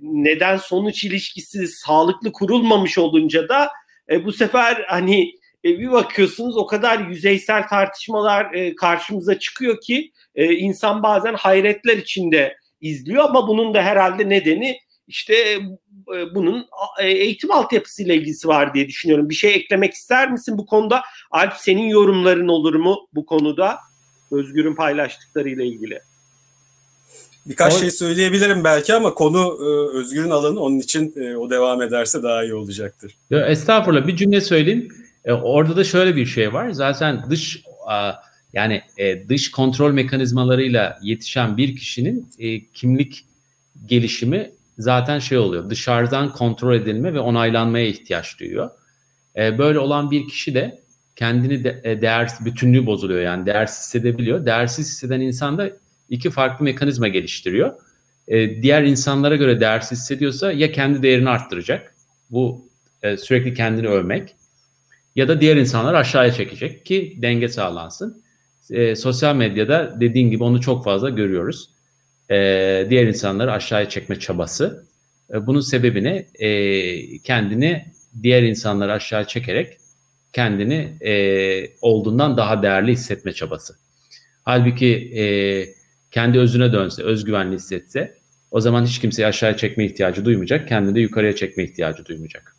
neden sonuç ilişkisi sağlıklı kurulmamış olunca da e, bu sefer hani e, bir bakıyorsunuz o kadar yüzeysel tartışmalar e, karşımıza çıkıyor ki e, insan bazen hayretler içinde izliyor ama bunun da herhalde nedeni işte e, bunun e, eğitim altyapısıyla ilgisi var diye düşünüyorum. Bir şey eklemek ister misin bu konuda? Alp senin yorumların olur mu bu konuda? Özgür'ün paylaştıklarıyla ilgili. Birkaç o... şey söyleyebilirim belki ama konu e, Özgür'ün alanı onun için e, o devam ederse daha iyi olacaktır. Ya, estağfurullah bir cümle söyleyeyim. E, orada da şöyle bir şey var. Zaten dış a, yani e, dış kontrol mekanizmalarıyla yetişen bir kişinin e, kimlik gelişimi zaten şey oluyor. Dışarıdan kontrol edilme ve onaylanmaya ihtiyaç duyuyor. E, böyle olan bir kişi de kendini de, e, değersiz, bütünlüğü bozuluyor yani değersiz hissedebiliyor. Değersiz hisseden insan da iki farklı mekanizma geliştiriyor. E, diğer insanlara göre değersiz hissediyorsa ya kendi değerini arttıracak. Bu e, sürekli kendini övmek. Ya da diğer insanlar aşağıya çekecek ki denge sağlansın. E, sosyal medyada dediğin gibi onu çok fazla görüyoruz. E, diğer insanları aşağıya çekme çabası. E, bunun sebebini e, kendini diğer insanları aşağı çekerek kendini e, olduğundan daha değerli hissetme çabası. Halbuki e, kendi özüne dönse, özgüvenli hissetse o zaman hiç kimseyi aşağıya çekme ihtiyacı duymayacak, kendini de yukarıya çekme ihtiyacı duymayacak.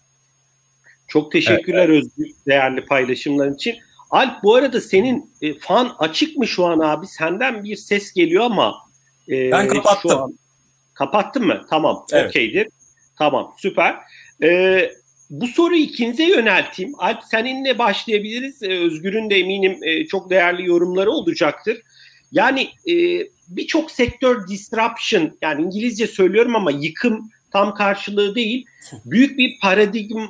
Çok teşekkürler evet. Özgür değerli paylaşımların için. Alp bu arada senin e, fan açık mı şu an abi? Senden bir ses geliyor ama e, ben kapattım. Şu an, kapattın mı? Tamam. Evet. Okeydir. Tamam. Süper. E, bu soruyu ikinize yönelteyim. Alp seninle başlayabiliriz. E, Özgür'ün de eminim e, çok değerli yorumları olacaktır. Yani e, birçok sektör disruption yani İngilizce söylüyorum ama yıkım tam karşılığı değil. Büyük bir paradigm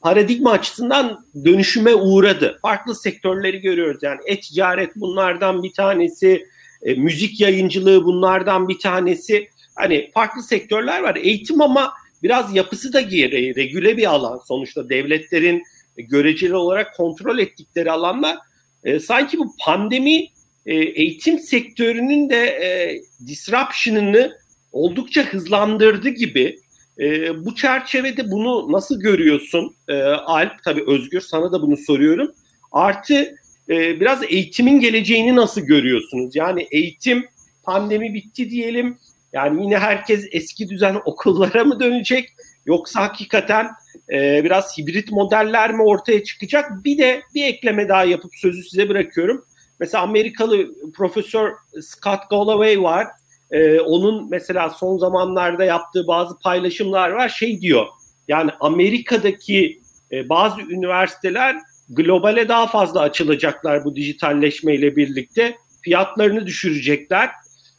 paradigma açısından dönüşüme uğradı. Farklı sektörleri görüyoruz. Yani e-ticaret bunlardan bir tanesi, e, müzik yayıncılığı bunlardan bir tanesi. Hani farklı sektörler var. Eğitim ama biraz yapısı da geri regüle bir alan. Sonuçta devletlerin göreceli olarak kontrol ettikleri alanlar. E, sanki bu pandemi e, eğitim sektörünün de e, disruption'ını oldukça hızlandırdı gibi. E, bu çerçevede bunu nasıl görüyorsun e, Alp? Tabii Özgür sana da bunu soruyorum. Artı e, biraz eğitimin geleceğini nasıl görüyorsunuz? Yani eğitim pandemi bitti diyelim. Yani yine herkes eski düzen okullara mı dönecek? Yoksa hakikaten e, biraz hibrit modeller mi ortaya çıkacak? Bir de bir ekleme daha yapıp sözü size bırakıyorum. Mesela Amerikalı Profesör Scott Galloway var. Ee, onun mesela son zamanlarda yaptığı bazı paylaşımlar var. Şey diyor yani Amerika'daki e, bazı üniversiteler globale daha fazla açılacaklar bu dijitalleşmeyle birlikte. Fiyatlarını düşürecekler.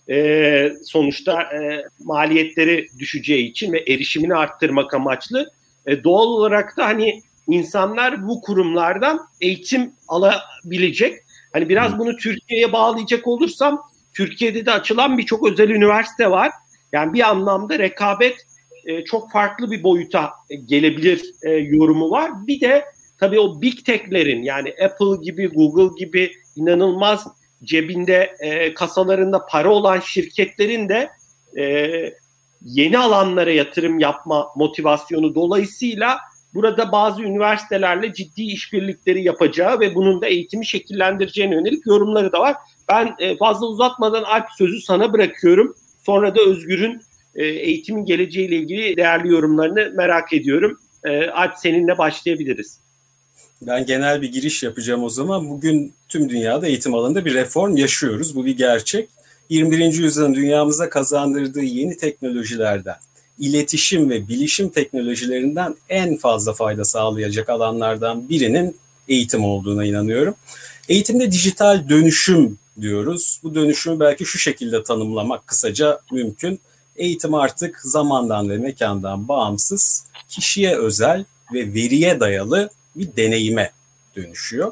E, sonuçta e, maliyetleri düşeceği için ve erişimini arttırmak amaçlı. E, doğal olarak da hani insanlar bu kurumlardan eğitim alabilecek. Hani biraz bunu Türkiye'ye bağlayacak olursam Türkiye'de de açılan birçok özel üniversite var. Yani bir anlamda rekabet e, çok farklı bir boyuta gelebilir e, yorumu var. Bir de tabii o big tech'lerin yani Apple gibi, Google gibi inanılmaz cebinde e, kasalarında para olan şirketlerin de e, yeni alanlara yatırım yapma motivasyonu dolayısıyla burada bazı üniversitelerle ciddi işbirlikleri yapacağı ve bunun da eğitimi şekillendireceğine yönelik yorumları da var. Ben e, fazla uzatmadan Alp sözü sana bırakıyorum. Sonra da Özgür'ün e, eğitimin geleceğiyle ilgili değerli yorumlarını merak ediyorum. E, Alp seninle başlayabiliriz. Ben genel bir giriş yapacağım o zaman. Bugün tüm dünyada eğitim alanında bir reform yaşıyoruz. Bu bir gerçek. 21. yüzyılın dünyamıza kazandırdığı yeni teknolojilerden iletişim ve bilişim teknolojilerinden en fazla fayda sağlayacak alanlardan birinin eğitim olduğuna inanıyorum. Eğitimde dijital dönüşüm diyoruz. Bu dönüşümü belki şu şekilde tanımlamak kısaca mümkün. Eğitim artık zamandan ve mekandan bağımsız, kişiye özel ve veriye dayalı bir deneyime dönüşüyor.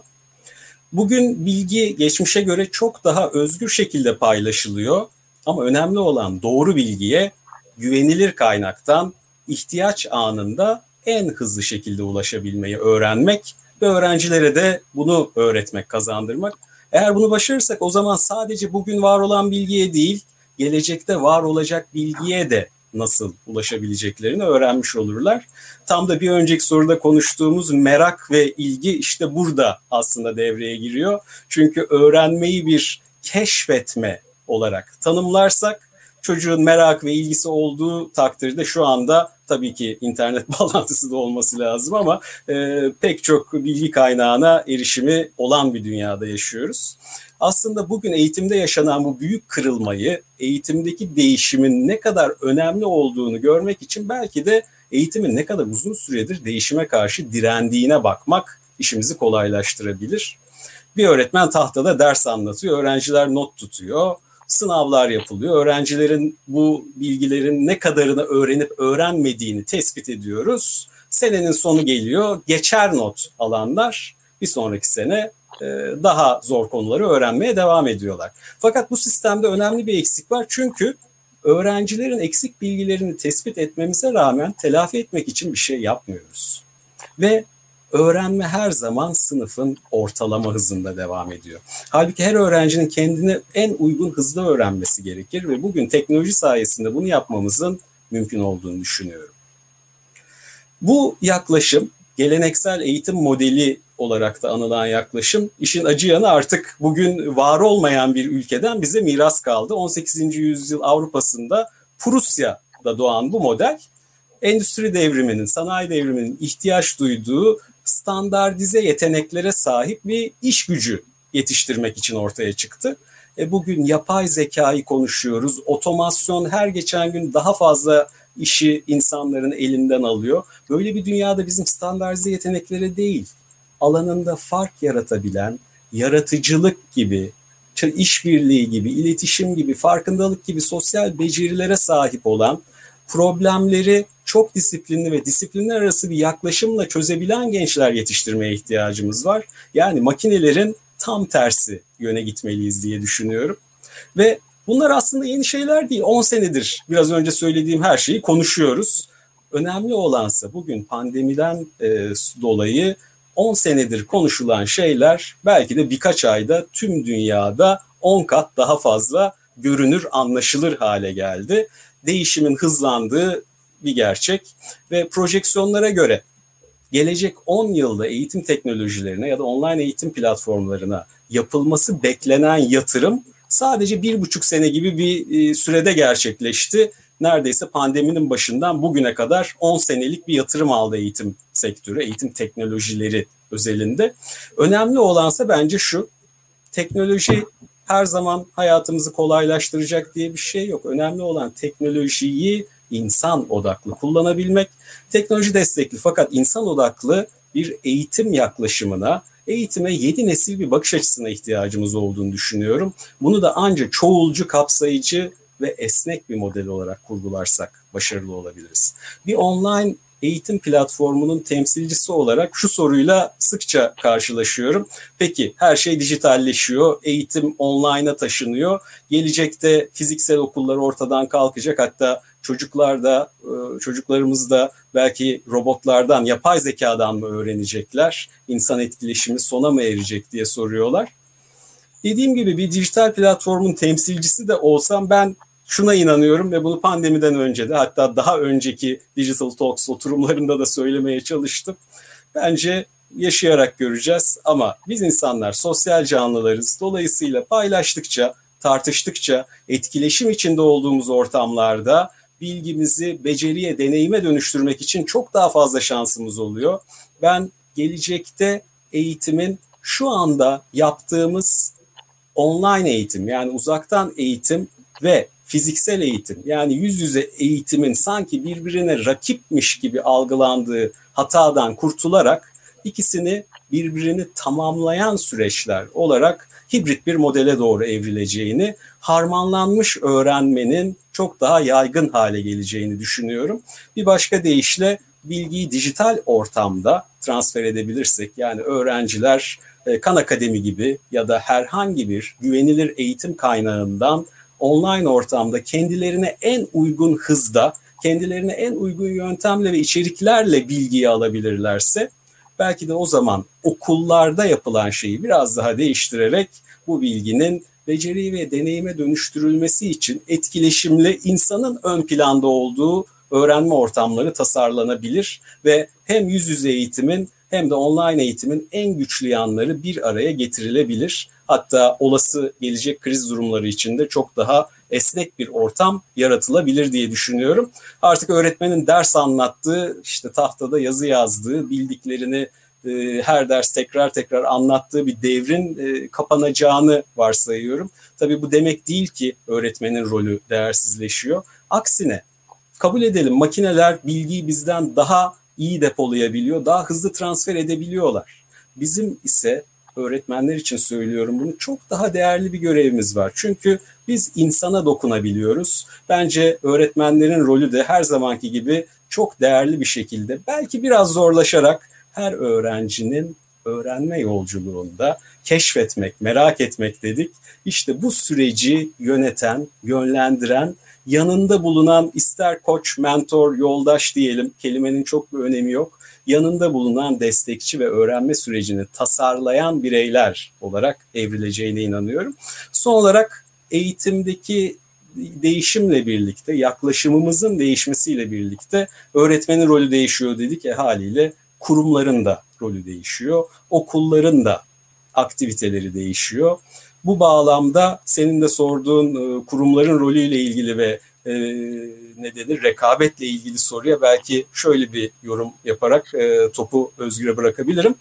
Bugün bilgi geçmişe göre çok daha özgür şekilde paylaşılıyor ama önemli olan doğru bilgiye güvenilir kaynaktan ihtiyaç anında en hızlı şekilde ulaşabilmeyi öğrenmek ve öğrencilere de bunu öğretmek, kazandırmak. Eğer bunu başarırsak o zaman sadece bugün var olan bilgiye değil, gelecekte var olacak bilgiye de nasıl ulaşabileceklerini öğrenmiş olurlar. Tam da bir önceki soruda konuştuğumuz merak ve ilgi işte burada aslında devreye giriyor. Çünkü öğrenmeyi bir keşfetme olarak tanımlarsak çocuğun merak ve ilgisi olduğu takdirde şu anda tabii ki internet bağlantısı da olması lazım ama e, pek çok bilgi kaynağına erişimi olan bir dünyada yaşıyoruz. Aslında bugün eğitimde yaşanan bu büyük kırılmayı, eğitimdeki değişimin ne kadar önemli olduğunu görmek için belki de eğitimin ne kadar uzun süredir değişime karşı direndiğine bakmak işimizi kolaylaştırabilir. Bir öğretmen tahtada ders anlatıyor, öğrenciler not tutuyor, sınavlar yapılıyor. Öğrencilerin bu bilgilerin ne kadarını öğrenip öğrenmediğini tespit ediyoruz. Senenin sonu geliyor, geçer not alanlar bir sonraki sene e, daha zor konuları öğrenmeye devam ediyorlar. Fakat bu sistemde önemli bir eksik var çünkü öğrencilerin eksik bilgilerini tespit etmemize rağmen telafi etmek için bir şey yapmıyoruz. Ve öğrenme her zaman sınıfın ortalama hızında devam ediyor. Halbuki her öğrencinin kendine en uygun hızda öğrenmesi gerekir ve bugün teknoloji sayesinde bunu yapmamızın mümkün olduğunu düşünüyorum. Bu yaklaşım geleneksel eğitim modeli olarak da anılan yaklaşım işin acı yanı artık bugün var olmayan bir ülkeden bize miras kaldı. 18. yüzyıl Avrupa'sında Prusya'da doğan bu model endüstri devriminin, sanayi devriminin ihtiyaç duyduğu standartize yeteneklere sahip bir iş gücü yetiştirmek için ortaya çıktı. E bugün yapay zekayı konuşuyoruz. Otomasyon her geçen gün daha fazla işi insanların elinden alıyor. Böyle bir dünyada bizim standartize yeteneklere değil, alanında fark yaratabilen, yaratıcılık gibi, işbirliği gibi, iletişim gibi, farkındalık gibi sosyal becerilere sahip olan problemleri çok disiplinli ve disiplinler arası bir yaklaşımla çözebilen gençler yetiştirmeye ihtiyacımız var. Yani makinelerin tam tersi yöne gitmeliyiz diye düşünüyorum. Ve bunlar aslında yeni şeyler değil. 10 senedir biraz önce söylediğim her şeyi konuşuyoruz. Önemli olansa bugün pandemiden e, dolayı 10 senedir konuşulan şeyler belki de birkaç ayda tüm dünyada 10 kat daha fazla görünür, anlaşılır hale geldi. Değişimin hızlandığı bir gerçek ve projeksiyonlara göre gelecek 10 yılda eğitim teknolojilerine ya da online eğitim platformlarına yapılması beklenen yatırım sadece bir buçuk sene gibi bir e, sürede gerçekleşti. Neredeyse pandeminin başından bugüne kadar 10 senelik bir yatırım aldı eğitim sektörü, eğitim teknolojileri özelinde. Önemli olansa bence şu, teknoloji her zaman hayatımızı kolaylaştıracak diye bir şey yok. Önemli olan teknolojiyi insan odaklı kullanabilmek. Teknoloji destekli fakat insan odaklı bir eğitim yaklaşımına, eğitime yedi nesil bir bakış açısına ihtiyacımız olduğunu düşünüyorum. Bunu da ancak çoğulcu, kapsayıcı ve esnek bir model olarak kurgularsak başarılı olabiliriz. Bir online eğitim platformunun temsilcisi olarak şu soruyla sıkça karşılaşıyorum. Peki her şey dijitalleşiyor, eğitim online'a taşınıyor. Gelecekte fiziksel okullar ortadan kalkacak hatta çocuklar da e, çocuklarımız da belki robotlardan, yapay zekadan mı öğrenecekler? İnsan etkileşimi sona mı erecek diye soruyorlar. Dediğim gibi bir dijital platformun temsilcisi de olsam ben şuna inanıyorum ve bunu pandemiden önce de hatta daha önceki Digital Talks oturumlarında da söylemeye çalıştım. Bence yaşayarak göreceğiz ama biz insanlar sosyal canlılarız. Dolayısıyla paylaştıkça, tartıştıkça, etkileşim içinde olduğumuz ortamlarda bilgimizi beceriye, deneyime dönüştürmek için çok daha fazla şansımız oluyor. Ben gelecekte eğitimin şu anda yaptığımız online eğitim yani uzaktan eğitim ve fiziksel eğitim yani yüz yüze eğitimin sanki birbirine rakipmiş gibi algılandığı hatadan kurtularak ikisini birbirini tamamlayan süreçler olarak hibrit bir modele doğru evrileceğini, harmanlanmış öğrenmenin çok daha yaygın hale geleceğini düşünüyorum. Bir başka deyişle bilgiyi dijital ortamda transfer edebilirsek yani öğrenciler e, Kan Akademi gibi ya da herhangi bir güvenilir eğitim kaynağından online ortamda kendilerine en uygun hızda, kendilerine en uygun yöntemle ve içeriklerle bilgiyi alabilirlerse belki de o zaman okullarda yapılan şeyi biraz daha değiştirerek bu bilginin beceri ve deneyime dönüştürülmesi için etkileşimli insanın ön planda olduğu öğrenme ortamları tasarlanabilir ve hem yüz yüze eğitimin hem de online eğitimin en güçlü yanları bir araya getirilebilir. Hatta olası gelecek kriz durumları içinde çok daha esnek bir ortam yaratılabilir diye düşünüyorum. Artık öğretmenin ders anlattığı, işte tahtada yazı yazdığı, bildiklerini e, her ders tekrar tekrar anlattığı bir devrin e, kapanacağını varsayıyorum. Tabii bu demek değil ki öğretmenin rolü değersizleşiyor. Aksine kabul edelim makineler bilgiyi bizden daha iyi depolayabiliyor, daha hızlı transfer edebiliyorlar. Bizim ise öğretmenler için söylüyorum bunu çok daha değerli bir görevimiz var. Çünkü biz insana dokunabiliyoruz. Bence öğretmenlerin rolü de her zamanki gibi çok değerli bir şekilde belki biraz zorlaşarak her öğrencinin öğrenme yolculuğunda keşfetmek, merak etmek dedik. İşte bu süreci yöneten, yönlendiren, yanında bulunan ister koç, mentor, yoldaş diyelim kelimenin çok bir önemi yok. Yanında bulunan destekçi ve öğrenme sürecini tasarlayan bireyler olarak evrileceğine inanıyorum. Son olarak eğitimdeki değişimle birlikte, yaklaşımımızın değişmesiyle birlikte öğretmenin rolü değişiyor dedik. E haliyle kurumların da rolü değişiyor. Okulların da aktiviteleri değişiyor. Bu bağlamda senin de sorduğun e, kurumların rolüyle ilgili ve e, ne denir rekabetle ilgili soruya belki şöyle bir yorum yaparak e, topu Özgür'e bırakabilirim.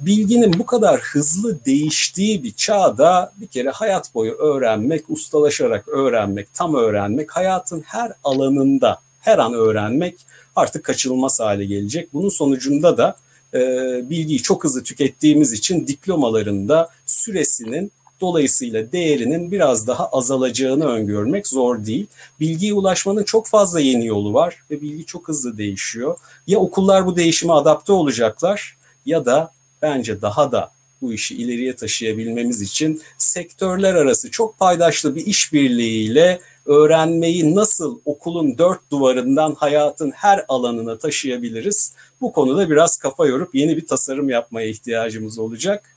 Bilginin bu kadar hızlı değiştiği bir çağda bir kere hayat boyu öğrenmek, ustalaşarak öğrenmek, tam öğrenmek, hayatın her alanında her an öğrenmek artık kaçınılmaz hale gelecek. Bunun sonucunda da e, bilgiyi çok hızlı tükettiğimiz için diplomalarında süresinin dolayısıyla değerinin biraz daha azalacağını öngörmek zor değil. Bilgiye ulaşmanın çok fazla yeni yolu var ve bilgi çok hızlı değişiyor. Ya okullar bu değişime adapte olacaklar ya da bence daha da bu işi ileriye taşıyabilmemiz için sektörler arası çok paydaşlı bir işbirliğiyle öğrenmeyi nasıl okulun dört duvarından hayatın her alanına taşıyabiliriz? Bu konuda biraz kafa yorup yeni bir tasarım yapmaya ihtiyacımız olacak.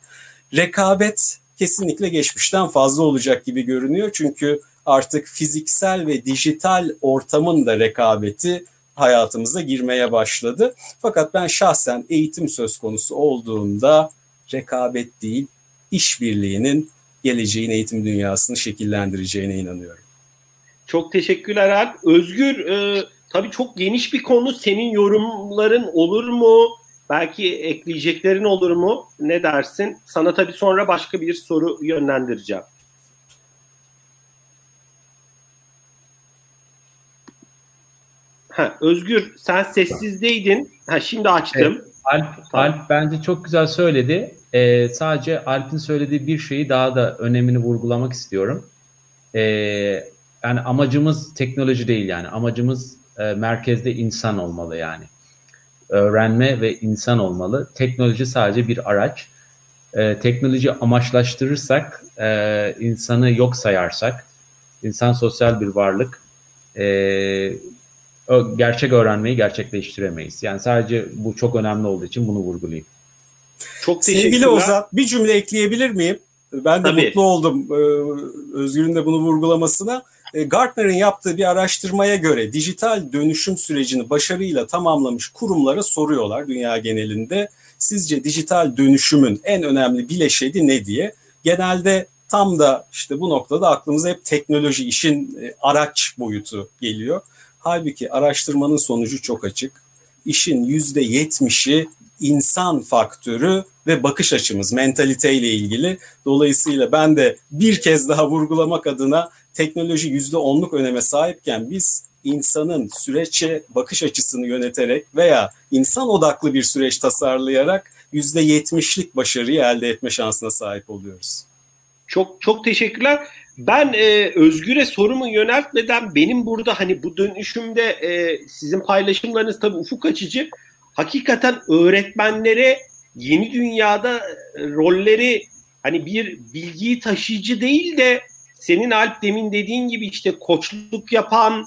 Rekabet kesinlikle geçmişten fazla olacak gibi görünüyor. Çünkü artık fiziksel ve dijital ortamın da rekabeti hayatımıza girmeye başladı. Fakat ben şahsen eğitim söz konusu olduğunda rekabet değil, işbirliğinin geleceğin eğitim dünyasını şekillendireceğine inanıyorum. Çok teşekkürler Alp. Özgür, e, tabii çok geniş bir konu. Senin yorumların olur mu? Belki ekleyeceklerin olur mu? Ne dersin? Sana tabii sonra başka bir soru yönlendireceğim. Ha, Özgür sen sessizdeydin. Ha, şimdi açtım. Evet, Alp. Alp bence çok güzel söyledi. Ee, sadece Alp'in söylediği bir şeyi daha da önemini vurgulamak istiyorum. Ee, yani amacımız teknoloji değil yani. Amacımız e, merkezde insan olmalı yani öğrenme ve insan olmalı. Teknoloji sadece bir araç. E, teknoloji amaçlaştırırsak, e, insanı yok sayarsak, insan sosyal bir varlık, e, gerçek öğrenmeyi gerçekleştiremeyiz. Yani sadece bu çok önemli olduğu için bunu vurgulayayım. Çok Sevgili Ozan, bir cümle ekleyebilir miyim? Ben de Tabii. mutlu oldum e, Özgür'ün de bunu vurgulamasına. E, Gartner'ın yaptığı bir araştırmaya göre dijital dönüşüm sürecini başarıyla tamamlamış kurumlara soruyorlar dünya genelinde. Sizce dijital dönüşümün en önemli bileşeni ne diye? Genelde tam da işte bu noktada aklımıza hep teknoloji, işin e, araç boyutu geliyor. Halbuki araştırmanın sonucu çok açık. İşin yüzde yetmişi insan faktörü ve bakış açımız, mentaliteyle ilgili. Dolayısıyla ben de bir kez daha vurgulamak adına teknoloji yüzde onluk öneme sahipken biz insanın süreçe bakış açısını yöneterek veya insan odaklı bir süreç tasarlayarak yüzde yetmişlik başarıyı elde etme şansına sahip oluyoruz. Çok çok teşekkürler. Ben e, Özgür'e sorumu yöneltmeden benim burada hani bu dönüşümde e, sizin paylaşımlarınız tabii ufuk açıcı. Hakikaten öğretmenlere yeni dünyada rolleri hani bir bilgiyi taşıyıcı değil de senin Alp demin dediğin gibi işte koçluk yapan,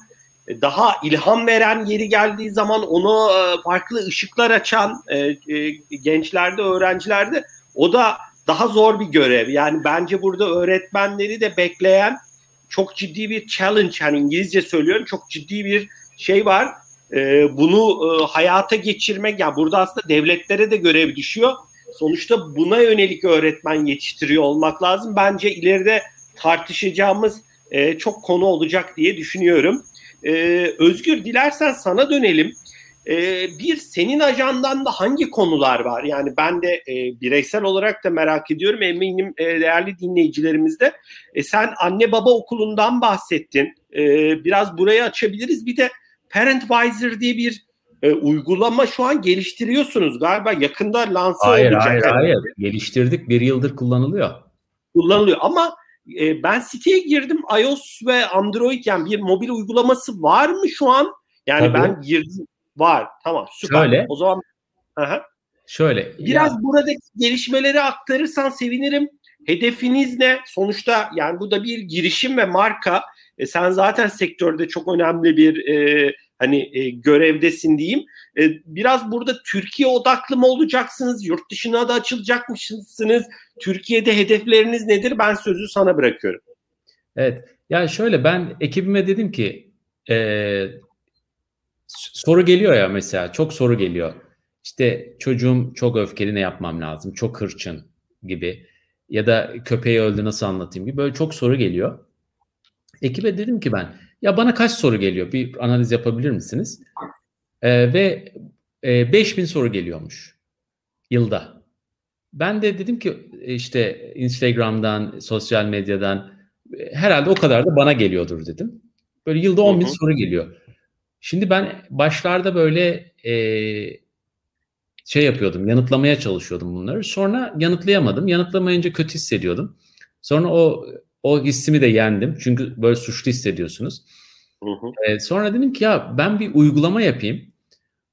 daha ilham veren yeri geldiği zaman onu e, farklı ışıklar açan e, e, gençlerde, öğrencilerde o da daha zor bir görev. Yani bence burada öğretmenleri de bekleyen çok ciddi bir challenge hani İngilizce söylüyorum çok ciddi bir şey var. bunu hayata geçirmek yani burada aslında devletlere de görev düşüyor. Sonuçta buna yönelik öğretmen yetiştiriyor olmak lazım. Bence ileride tartışacağımız çok konu olacak diye düşünüyorum. E, Özgür dilersen sana dönelim. E, bir senin ajandan da hangi konular var? Yani ben de e, bireysel olarak da merak ediyorum. Eminim e, değerli dinleyicilerimiz de. E, sen anne baba okulundan bahsettin. E, biraz burayı açabiliriz. Bir de Parentvisor diye bir e, uygulama şu an geliştiriyorsunuz galiba. Yakında lanse hayır, olacak. Hayır, hayır, hayır. Geliştirdik. Bir yıldır kullanılıyor. Kullanılıyor ama e, ben siteye girdim iOS ve Android yani bir mobil uygulaması var mı şu an? Yani Tabii. ben girdim var. Tamam süper. Şöyle, o zaman aha. Şöyle. Biraz ya, buradaki gelişmeleri aktarırsan sevinirim. Hedefiniz ne? Sonuçta yani bu da bir girişim ve marka. E, sen zaten sektörde çok önemli bir e, hani e, görevdesin diyeyim. E, biraz burada Türkiye odaklı mı olacaksınız? Yurt dışına da açılacakmışsınız? Türkiye'de hedefleriniz nedir? Ben sözü sana bırakıyorum. Evet. Yani şöyle ben ekibime dedim ki e, soru geliyor ya mesela çok soru geliyor. İşte çocuğum çok öfkeli ne yapmam lazım? Çok hırçın gibi ya da köpeği öldü nasıl anlatayım gibi böyle çok soru geliyor. Ekibe dedim ki ben ya bana kaç soru geliyor? Bir analiz yapabilir misiniz? Ee, ve e, 5000 soru geliyormuş yılda. Ben de dedim ki işte Instagram'dan, sosyal medyadan herhalde o kadar da bana geliyordur dedim. Böyle yılda 10 bin soru geliyor. Şimdi ben başlarda böyle e, şey yapıyordum, yanıtlamaya çalışıyordum bunları. Sonra yanıtlayamadım. Yanıtlamayınca kötü hissediyordum. Sonra o o hissimi de yendim. Çünkü böyle suçlu hissediyorsunuz. Hı hı. Ee, sonra dedim ki ya ben bir uygulama yapayım.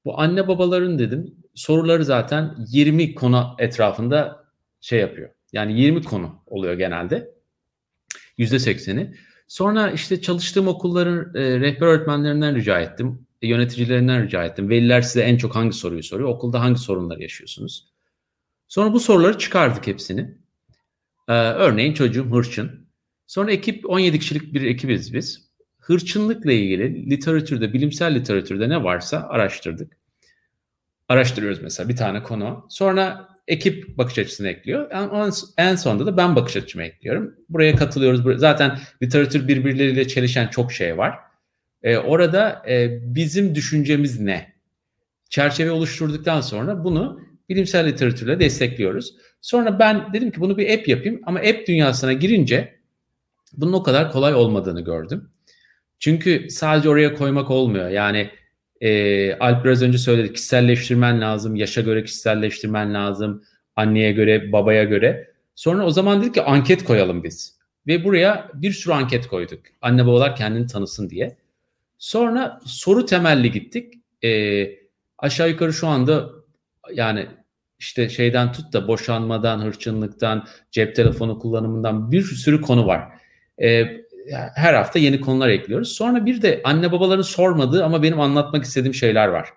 Bu anne babaların dedim soruları zaten 20 konu etrafında şey yapıyor. Yani 20 konu oluyor genelde. %80'i. Sonra işte çalıştığım okulların e, rehber öğretmenlerinden rica ettim. Yöneticilerinden rica ettim. Veliler size en çok hangi soruyu soruyor? Okulda hangi sorunları yaşıyorsunuz? Sonra bu soruları çıkardık hepsini. Ee, örneğin çocuğum hırçın. Sonra ekip 17 kişilik bir ekibiz biz. Hırçınlıkla ilgili literatürde, bilimsel literatürde ne varsa araştırdık. Araştırıyoruz mesela bir tane konu. Sonra ekip bakış açısını ekliyor. En, sonunda da ben bakış açımı ekliyorum. Buraya katılıyoruz. Zaten literatür birbirleriyle çelişen çok şey var. Ee, orada e, bizim düşüncemiz ne? Çerçeve oluşturduktan sonra bunu bilimsel literatürle destekliyoruz. Sonra ben dedim ki bunu bir app yapayım ama app dünyasına girince bunun o kadar kolay olmadığını gördüm. Çünkü sadece oraya koymak olmuyor. Yani e, Alp biraz önce söyledi kişiselleştirmen lazım, yaşa göre kişiselleştirmen lazım, anneye göre, babaya göre. Sonra o zaman dedik ki anket koyalım biz. Ve buraya bir sürü anket koyduk. Anne babalar kendini tanısın diye. Sonra soru temelli gittik. E, aşağı yukarı şu anda yani işte şeyden tut da boşanmadan, hırçınlıktan, cep telefonu kullanımından bir sürü konu var. E, her hafta yeni konular ekliyoruz. Sonra bir de anne babaların sormadığı ama benim anlatmak istediğim şeyler var.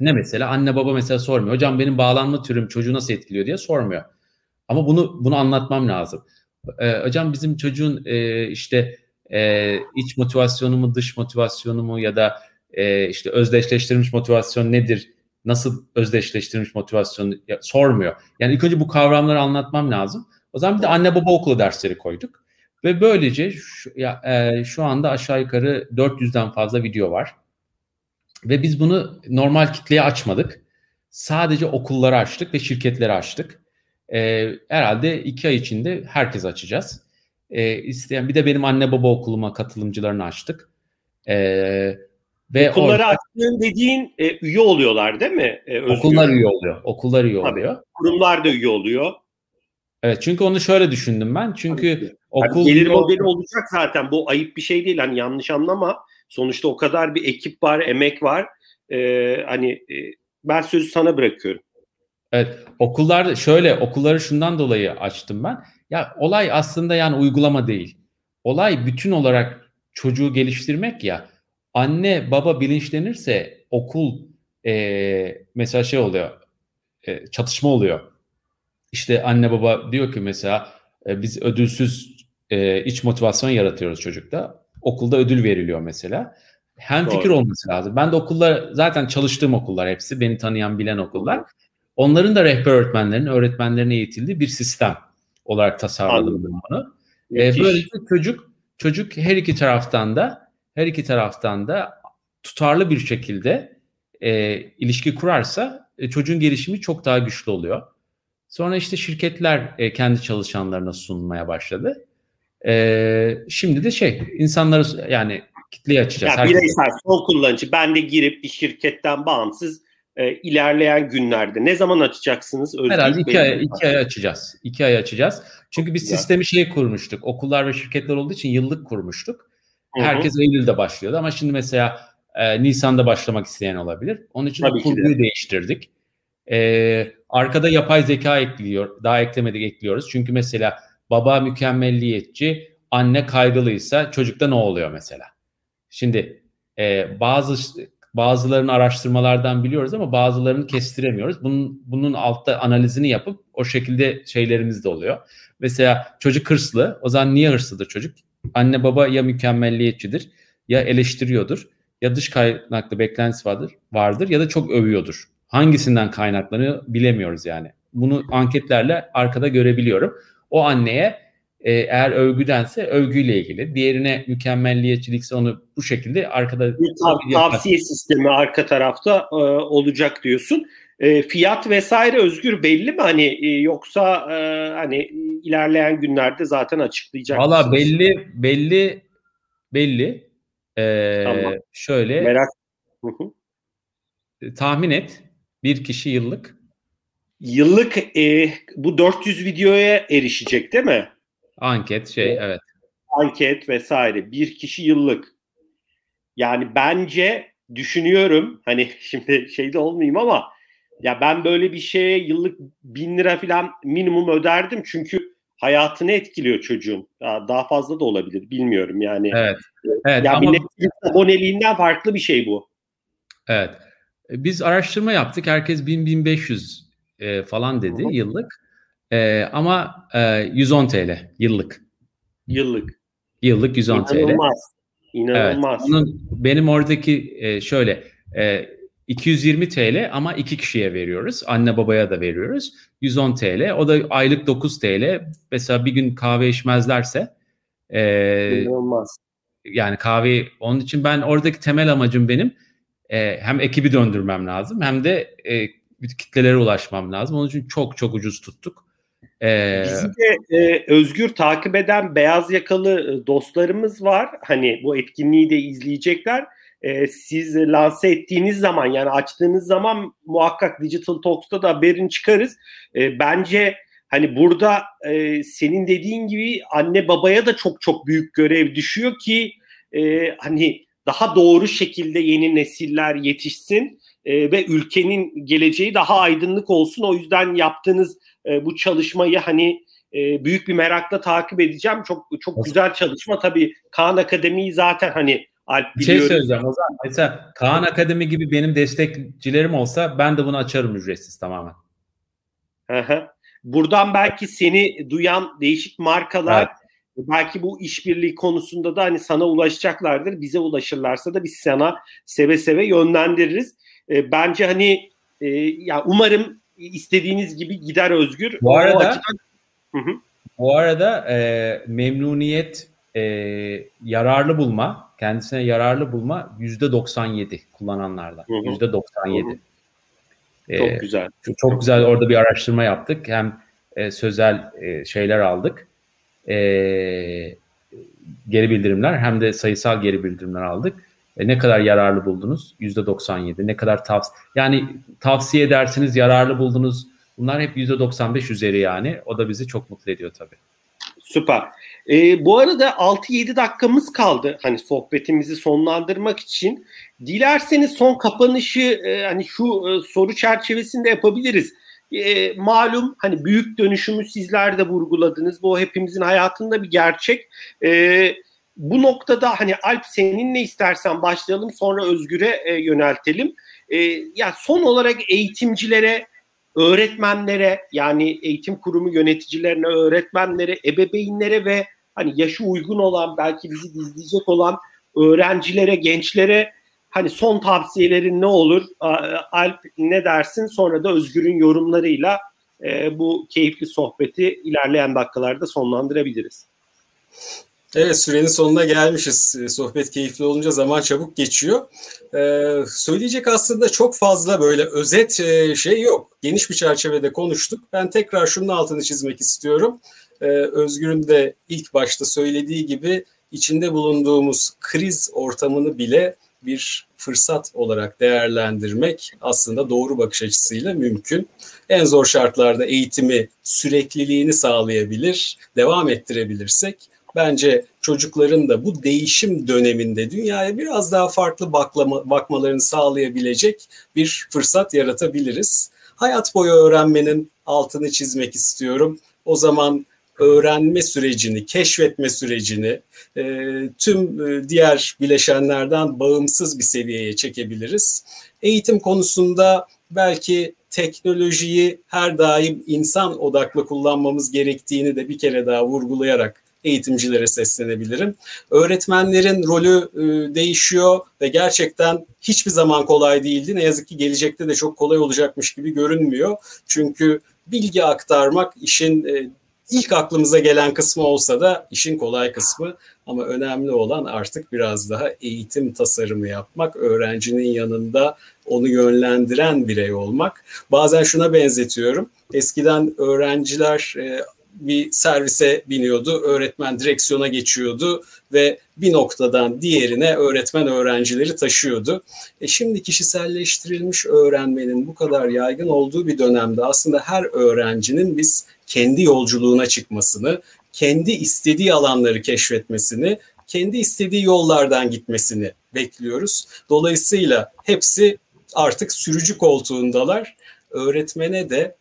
Ne mesela? Anne baba mesela sormuyor. Hocam benim bağlanma türüm çocuğu nasıl etkiliyor diye sormuyor. Ama bunu bunu anlatmam lazım. Ee, hocam bizim çocuğun e, işte e, iç motivasyonu mu dış motivasyonu mu ya da e, işte özdeşleştirilmiş motivasyon nedir? Nasıl özdeşleştirilmiş motivasyon sormuyor. Yani ilk önce bu kavramları anlatmam lazım. O zaman bir de anne baba okulu dersleri koyduk. Ve böylece şu, ya, e, şu anda aşağı yukarı 400'den fazla video var. Ve biz bunu normal kitleye açmadık. Sadece okulları açtık ve şirketleri açtık. E, herhalde iki ay içinde herkes açacağız. E, isteyen bir de benim anne baba okuluma katılımcılarını açtık. E, ve Okulları orada, açtığın dediğin e, üye oluyorlar değil mi? E, okullar üye oluyor. Okullar üye Tabii, oluyor. Kurumlar da üye oluyor. Evet çünkü onu şöyle düşündüm ben. Çünkü okul yani gelir modeli olacak zaten. Bu ayıp bir şey değil. Hani yanlış anlama. Sonuçta o kadar bir ekip var, emek var. Ee, hani e, ben sözü sana bırakıyorum. Evet, okullar şöyle okulları şundan dolayı açtım ben. Ya olay aslında yani uygulama değil. Olay bütün olarak çocuğu geliştirmek ya. anne baba bilinçlenirse okul e, mesela şey oluyor e, çatışma oluyor. İşte anne baba diyor ki mesela e, biz ödülsüz e, iç motivasyon yaratıyoruz çocukta. Okulda ödül veriliyor mesela. Hem fikir olması lazım. Ben de okullar zaten çalıştığım okullar hepsi beni tanıyan bilen okullar. Onların da rehber öğretmenlerin, öğretmenlerine eğitildiği bir sistem olarak tasarladım bunu. E, böylece çocuk çocuk her iki taraftan da her iki taraftan da tutarlı bir şekilde e, ilişki kurarsa e, çocuğun gelişimi çok daha güçlü oluyor. Sonra işte şirketler e, kendi çalışanlarına sunmaya başladı. E, şimdi de şey insanları yani kitleye açacağız. Yani bireysel son kullanıcı ben de girip bir şirketten bağımsız e, ilerleyen günlerde ne zaman açacaksınız? Özgür Herhalde iki ay, iki ay açacağız. İki ay açacağız. Çünkü biz ya. sistemi şey kurmuştuk. Okullar ve şirketler olduğu için yıllık kurmuştuk. Herkes Hı-hı. Eylül'de başlıyordu ama şimdi mesela e, Nisan'da başlamak isteyen olabilir. Onun için Tabii kurguyu de. değiştirdik. E, arkada yapay zeka ekliyor. Daha eklemedik ekliyoruz. Çünkü mesela baba mükemmelliyetçi, anne kaygılıysa çocukta ne oluyor mesela? Şimdi e, bazı bazılarının araştırmalardan biliyoruz ama bazılarını kestiremiyoruz. Bunun, bunun altta analizini yapıp o şekilde şeylerimiz de oluyor. Mesela çocuk hırslı. O zaman niye hırslıdır çocuk? Anne baba ya mükemmelliyetçidir ya eleştiriyordur ya dış kaynaklı beklentisi vardır, vardır ya da çok övüyordur. Hangisinden kaynaklanıyor bilemiyoruz yani. Bunu anketlerle arkada görebiliyorum. O anneye e, eğer övgüdense övgüyle ilgili. Diğerine mükemmelliyetçilikse onu bu şekilde arkada bir tav- tavsiye sistemi arka tarafta e, olacak diyorsun. E, fiyat vesaire özgür belli mi hani e, yoksa e, hani ilerleyen günlerde zaten açıklayacak Valla belli belli belli. E, tamam. Şöyle merak e, tahmin et bir kişi yıllık yıllık e, bu 400 videoya erişecek değil mi? Anket şey evet. Anket vesaire bir kişi yıllık. Yani bence düşünüyorum hani şimdi şeyde olmayayım ama ya ben böyle bir şeye yıllık bin lira falan minimum öderdim çünkü hayatını etkiliyor çocuğun. Daha fazla da olabilir bilmiyorum yani. Evet. evet yani ama... Netflix aboneliğinden farklı bir şey bu. Evet. E, biz araştırma yaptık. Herkes 1000-1500 e, falan dedi Hı-hı. yıllık. E, ama e, 110 TL yıllık. Yıllık. Yıllık 110 İnanılmaz. TL. İnanılmaz. İnanılmaz. Evet, onun, benim oradaki e, şöyle e, 220 TL ama iki kişiye veriyoruz. Anne babaya da veriyoruz. 110 TL. O da aylık 9 TL. Mesela bir gün kahve içmezlerse e, İnanılmaz. Yani kahve onun için ben oradaki temel amacım benim e, hem ekibi döndürmem lazım hem de e, kitlelere ulaşmam lazım. Onun için çok çok ucuz tuttuk. Ee, Bizi de e, özgür takip eden beyaz yakalı e, dostlarımız var. Hani bu etkinliği de izleyecekler. E, siz lanse ettiğiniz zaman yani açtığınız zaman muhakkak Digital Talks'ta da haberini çıkarız. E, bence hani burada e, senin dediğin gibi anne babaya da çok çok büyük görev düşüyor ki e, hani daha doğru şekilde yeni nesiller yetişsin e, ve ülkenin geleceği daha aydınlık olsun. O yüzden yaptığınız e, bu çalışmayı hani e, büyük bir merakla takip edeceğim. Çok çok güzel çalışma tabii. Kaan Akademi'yi zaten hani Alp Bir şey söyleyeceğim o zaman. Mesela Kaan Akademi gibi benim destekçilerim olsa ben de bunu açarım ücretsiz tamamen. Buradan belki seni duyan değişik markalar evet. belki bu işbirliği konusunda da hani sana ulaşacaklardır. Bize ulaşırlarsa da biz sana seve seve yönlendiririz. E, bence hani e, ya umarım istediğiniz gibi gider Özgür. Bu arada açıdan... hı hı. bu arada e, memnuniyet e, yararlı bulma, kendisine yararlı bulma yüzde 97 kullananlardan. Yüzde 97. E, çok güzel. Çok, çok güzel orada bir araştırma yaptık. Hem e, sözel e, şeyler aldık. E, geri bildirimler hem de sayısal geri bildirimler aldık. E, ne kadar yararlı buldunuz? Yüzde 97. Ne kadar tavsiye yani tavsiye edersiniz, yararlı buldunuz. Bunlar hep yüzde 95 üzeri yani. O da bizi çok mutlu ediyor tabii. Süper. E, bu arada 6-7 dakikamız kaldı hani sohbetimizi sonlandırmak için. Dilerseniz son kapanışı e, hani şu e, soru çerçevesinde yapabiliriz. E, malum hani büyük dönüşümü sizler de vurguladınız. Bu hepimizin hayatında bir gerçek. E, bu noktada hani Alp senin ne istersen başlayalım sonra Özgür'e e, yöneltelim. E, ya son olarak eğitimcilere, öğretmenlere yani eğitim kurumu yöneticilerine, öğretmenlere, ebeveynlere ve hani yaşı uygun olan belki bizi izleyecek olan öğrencilere, gençlere hani son tavsiyelerin ne olur? Alp ne dersin? Sonra da Özgür'ün yorumlarıyla e, bu keyifli sohbeti ilerleyen dakikalarda sonlandırabiliriz. Evet sürenin sonuna gelmişiz. Ee, sohbet keyifli olunca zaman çabuk geçiyor. Ee, söyleyecek aslında çok fazla böyle özet e, şey yok. Geniş bir çerçevede konuştuk. Ben tekrar şunun altını çizmek istiyorum. Ee, Özgür'ün de ilk başta söylediği gibi içinde bulunduğumuz kriz ortamını bile bir fırsat olarak değerlendirmek aslında doğru bakış açısıyla mümkün. En zor şartlarda eğitimi sürekliliğini sağlayabilir, devam ettirebilirsek bence çocukların da bu değişim döneminde dünyaya biraz daha farklı baklama, bakmalarını sağlayabilecek bir fırsat yaratabiliriz. Hayat boyu öğrenmenin altını çizmek istiyorum. O zaman öğrenme sürecini, keşfetme sürecini e, tüm e, diğer bileşenlerden bağımsız bir seviyeye çekebiliriz. Eğitim konusunda belki teknolojiyi her daim insan odaklı kullanmamız gerektiğini de bir kere daha vurgulayarak eğitimcilere seslenebilirim. Öğretmenlerin rolü e, değişiyor ve gerçekten hiçbir zaman kolay değildi. Ne yazık ki gelecekte de çok kolay olacakmış gibi görünmüyor. Çünkü bilgi aktarmak işin e, ilk aklımıza gelen kısmı olsa da işin kolay kısmı ama önemli olan artık biraz daha eğitim tasarımı yapmak, öğrencinin yanında onu yönlendiren birey olmak. Bazen şuna benzetiyorum. Eskiden öğrenciler e, bir servise biniyordu, öğretmen direksiyona geçiyordu ve bir noktadan diğerine öğretmen öğrencileri taşıyordu. E şimdi kişiselleştirilmiş öğrenmenin bu kadar yaygın olduğu bir dönemde aslında her öğrencinin biz kendi yolculuğuna çıkmasını, kendi istediği alanları keşfetmesini, kendi istediği yollardan gitmesini bekliyoruz. Dolayısıyla hepsi artık sürücü koltuğundalar. Öğretmene de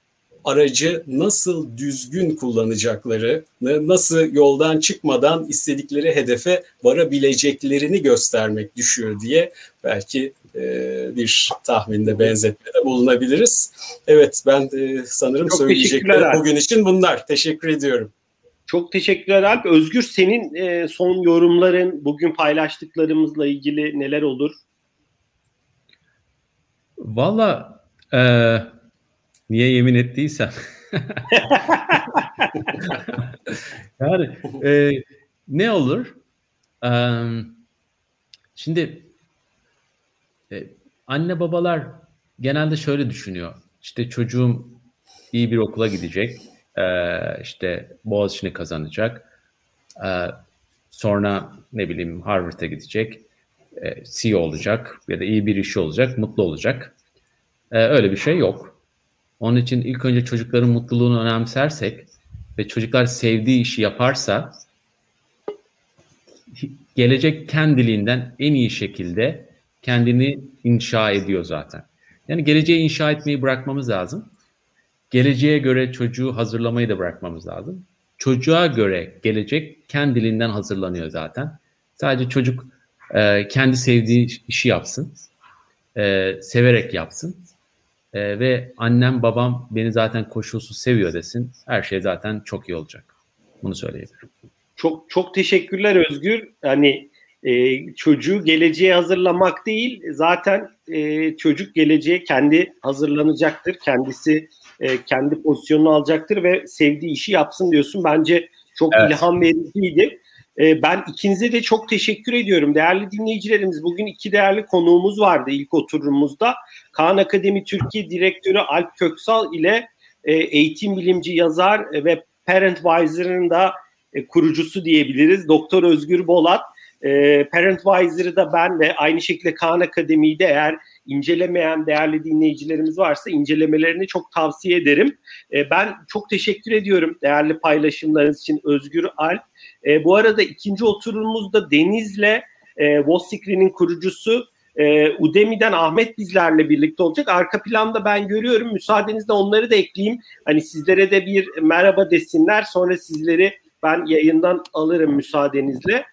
aracı nasıl düzgün kullanacakları, nasıl yoldan çıkmadan istedikleri hedefe varabileceklerini göstermek düşüyor diye belki e, bir tahminde benzetmede bulunabiliriz. Evet ben e, sanırım Çok söyleyeceklerim bugün için bunlar. Teşekkür ediyorum. Çok teşekkürler Alp. Özgür senin e, son yorumların bugün paylaştıklarımızla ilgili neler olur? Valla e, niye yemin ettiysem. yani e, ne olur? E, şimdi e, anne babalar genelde şöyle düşünüyor. İşte çocuğum iyi bir okula gidecek. E, işte Boğaziçi'ni kazanacak. E, sonra ne bileyim Harvard'a gidecek. E, CEO olacak ya da iyi bir işi olacak, mutlu olacak. E, öyle bir şey yok. Onun için ilk önce çocukların mutluluğunu önemsersek ve çocuklar sevdiği işi yaparsa gelecek kendiliğinden en iyi şekilde kendini inşa ediyor zaten. Yani geleceği inşa etmeyi bırakmamız lazım. Geleceğe göre çocuğu hazırlamayı da bırakmamız lazım. Çocuğa göre gelecek kendiliğinden hazırlanıyor zaten. Sadece çocuk e, kendi sevdiği işi yapsın, e, severek yapsın e, ve annem babam beni zaten koşulsuz seviyor desin. Her şey zaten çok iyi olacak. Bunu söyleyebilirim. Çok çok teşekkürler Özgür. Hani e, çocuğu geleceğe hazırlamak değil, zaten e, çocuk geleceğe kendi hazırlanacaktır. Kendisi e, kendi pozisyonunu alacaktır ve sevdiği işi yapsın diyorsun. Bence çok evet. ilham vericiydi. E, ben ikinize de çok teşekkür ediyorum. Değerli dinleyicilerimiz bugün iki değerli konuğumuz vardı ilk oturumumuzda. Kaan Akademi Türkiye Direktörü Alp Köksal ile e, eğitim bilimci yazar ve Parentwiser'ın da e, kurucusu diyebiliriz. Doktor Özgür Bolat. E, Parentwiser'ı da ben de aynı şekilde Kaan Akademi'yi de eğer incelemeyen değerli dinleyicilerimiz varsa incelemelerini çok tavsiye ederim. Ben çok teşekkür ediyorum değerli paylaşımlarınız için Özgür Alp. E, bu arada ikinci oturumumuzda Deniz'le e, Vosikri'nin kurucusu e, Udemy'den Ahmet bizlerle birlikte olacak. Arka planda ben görüyorum. Müsaadenizle onları da ekleyeyim. Hani sizlere de bir merhaba desinler. Sonra sizleri ben yayından alırım müsaadenizle.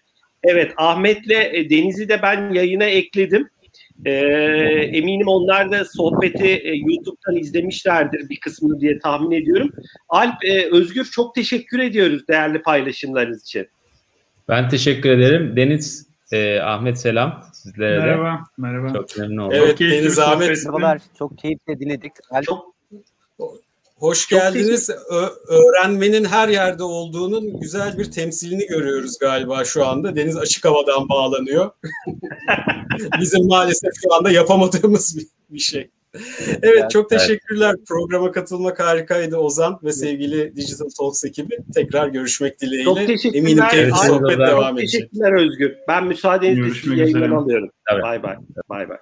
Evet Ahmet'le e, Deniz'i de ben yayına ekledim. E, eminim onlar da sohbeti e, YouTube'dan izlemişlerdir bir kısmını diye tahmin ediyorum. Alp, e, Özgür çok teşekkür ediyoruz değerli paylaşımlarınız için. Ben teşekkür ederim. Deniz, e, Ahmet selam sizlere Merhaba, de. merhaba. Çok memnun oldum. Evet Deniz Ahmet. Merhabalar. Çok keyifle dinledik. Alp, Çok hoş geldiniz. Ö- öğrenmenin her yerde olduğunun güzel bir temsilini görüyoruz galiba şu anda. Deniz açık havadan bağlanıyor. Bizim maalesef şu anda yapamadığımız bir, şey. Evet çok teşekkürler. Programa katılmak harikaydı Ozan ve sevgili Digital Talks ekibi. Tekrar görüşmek dileğiyle. Çok teşekkürler. Eminim keyifli sohbet devam çok edecek. teşekkürler Özgür. Ben müsaadenizle sizi üzere. alıyorum. Tabii. Bay bay. Bay bay.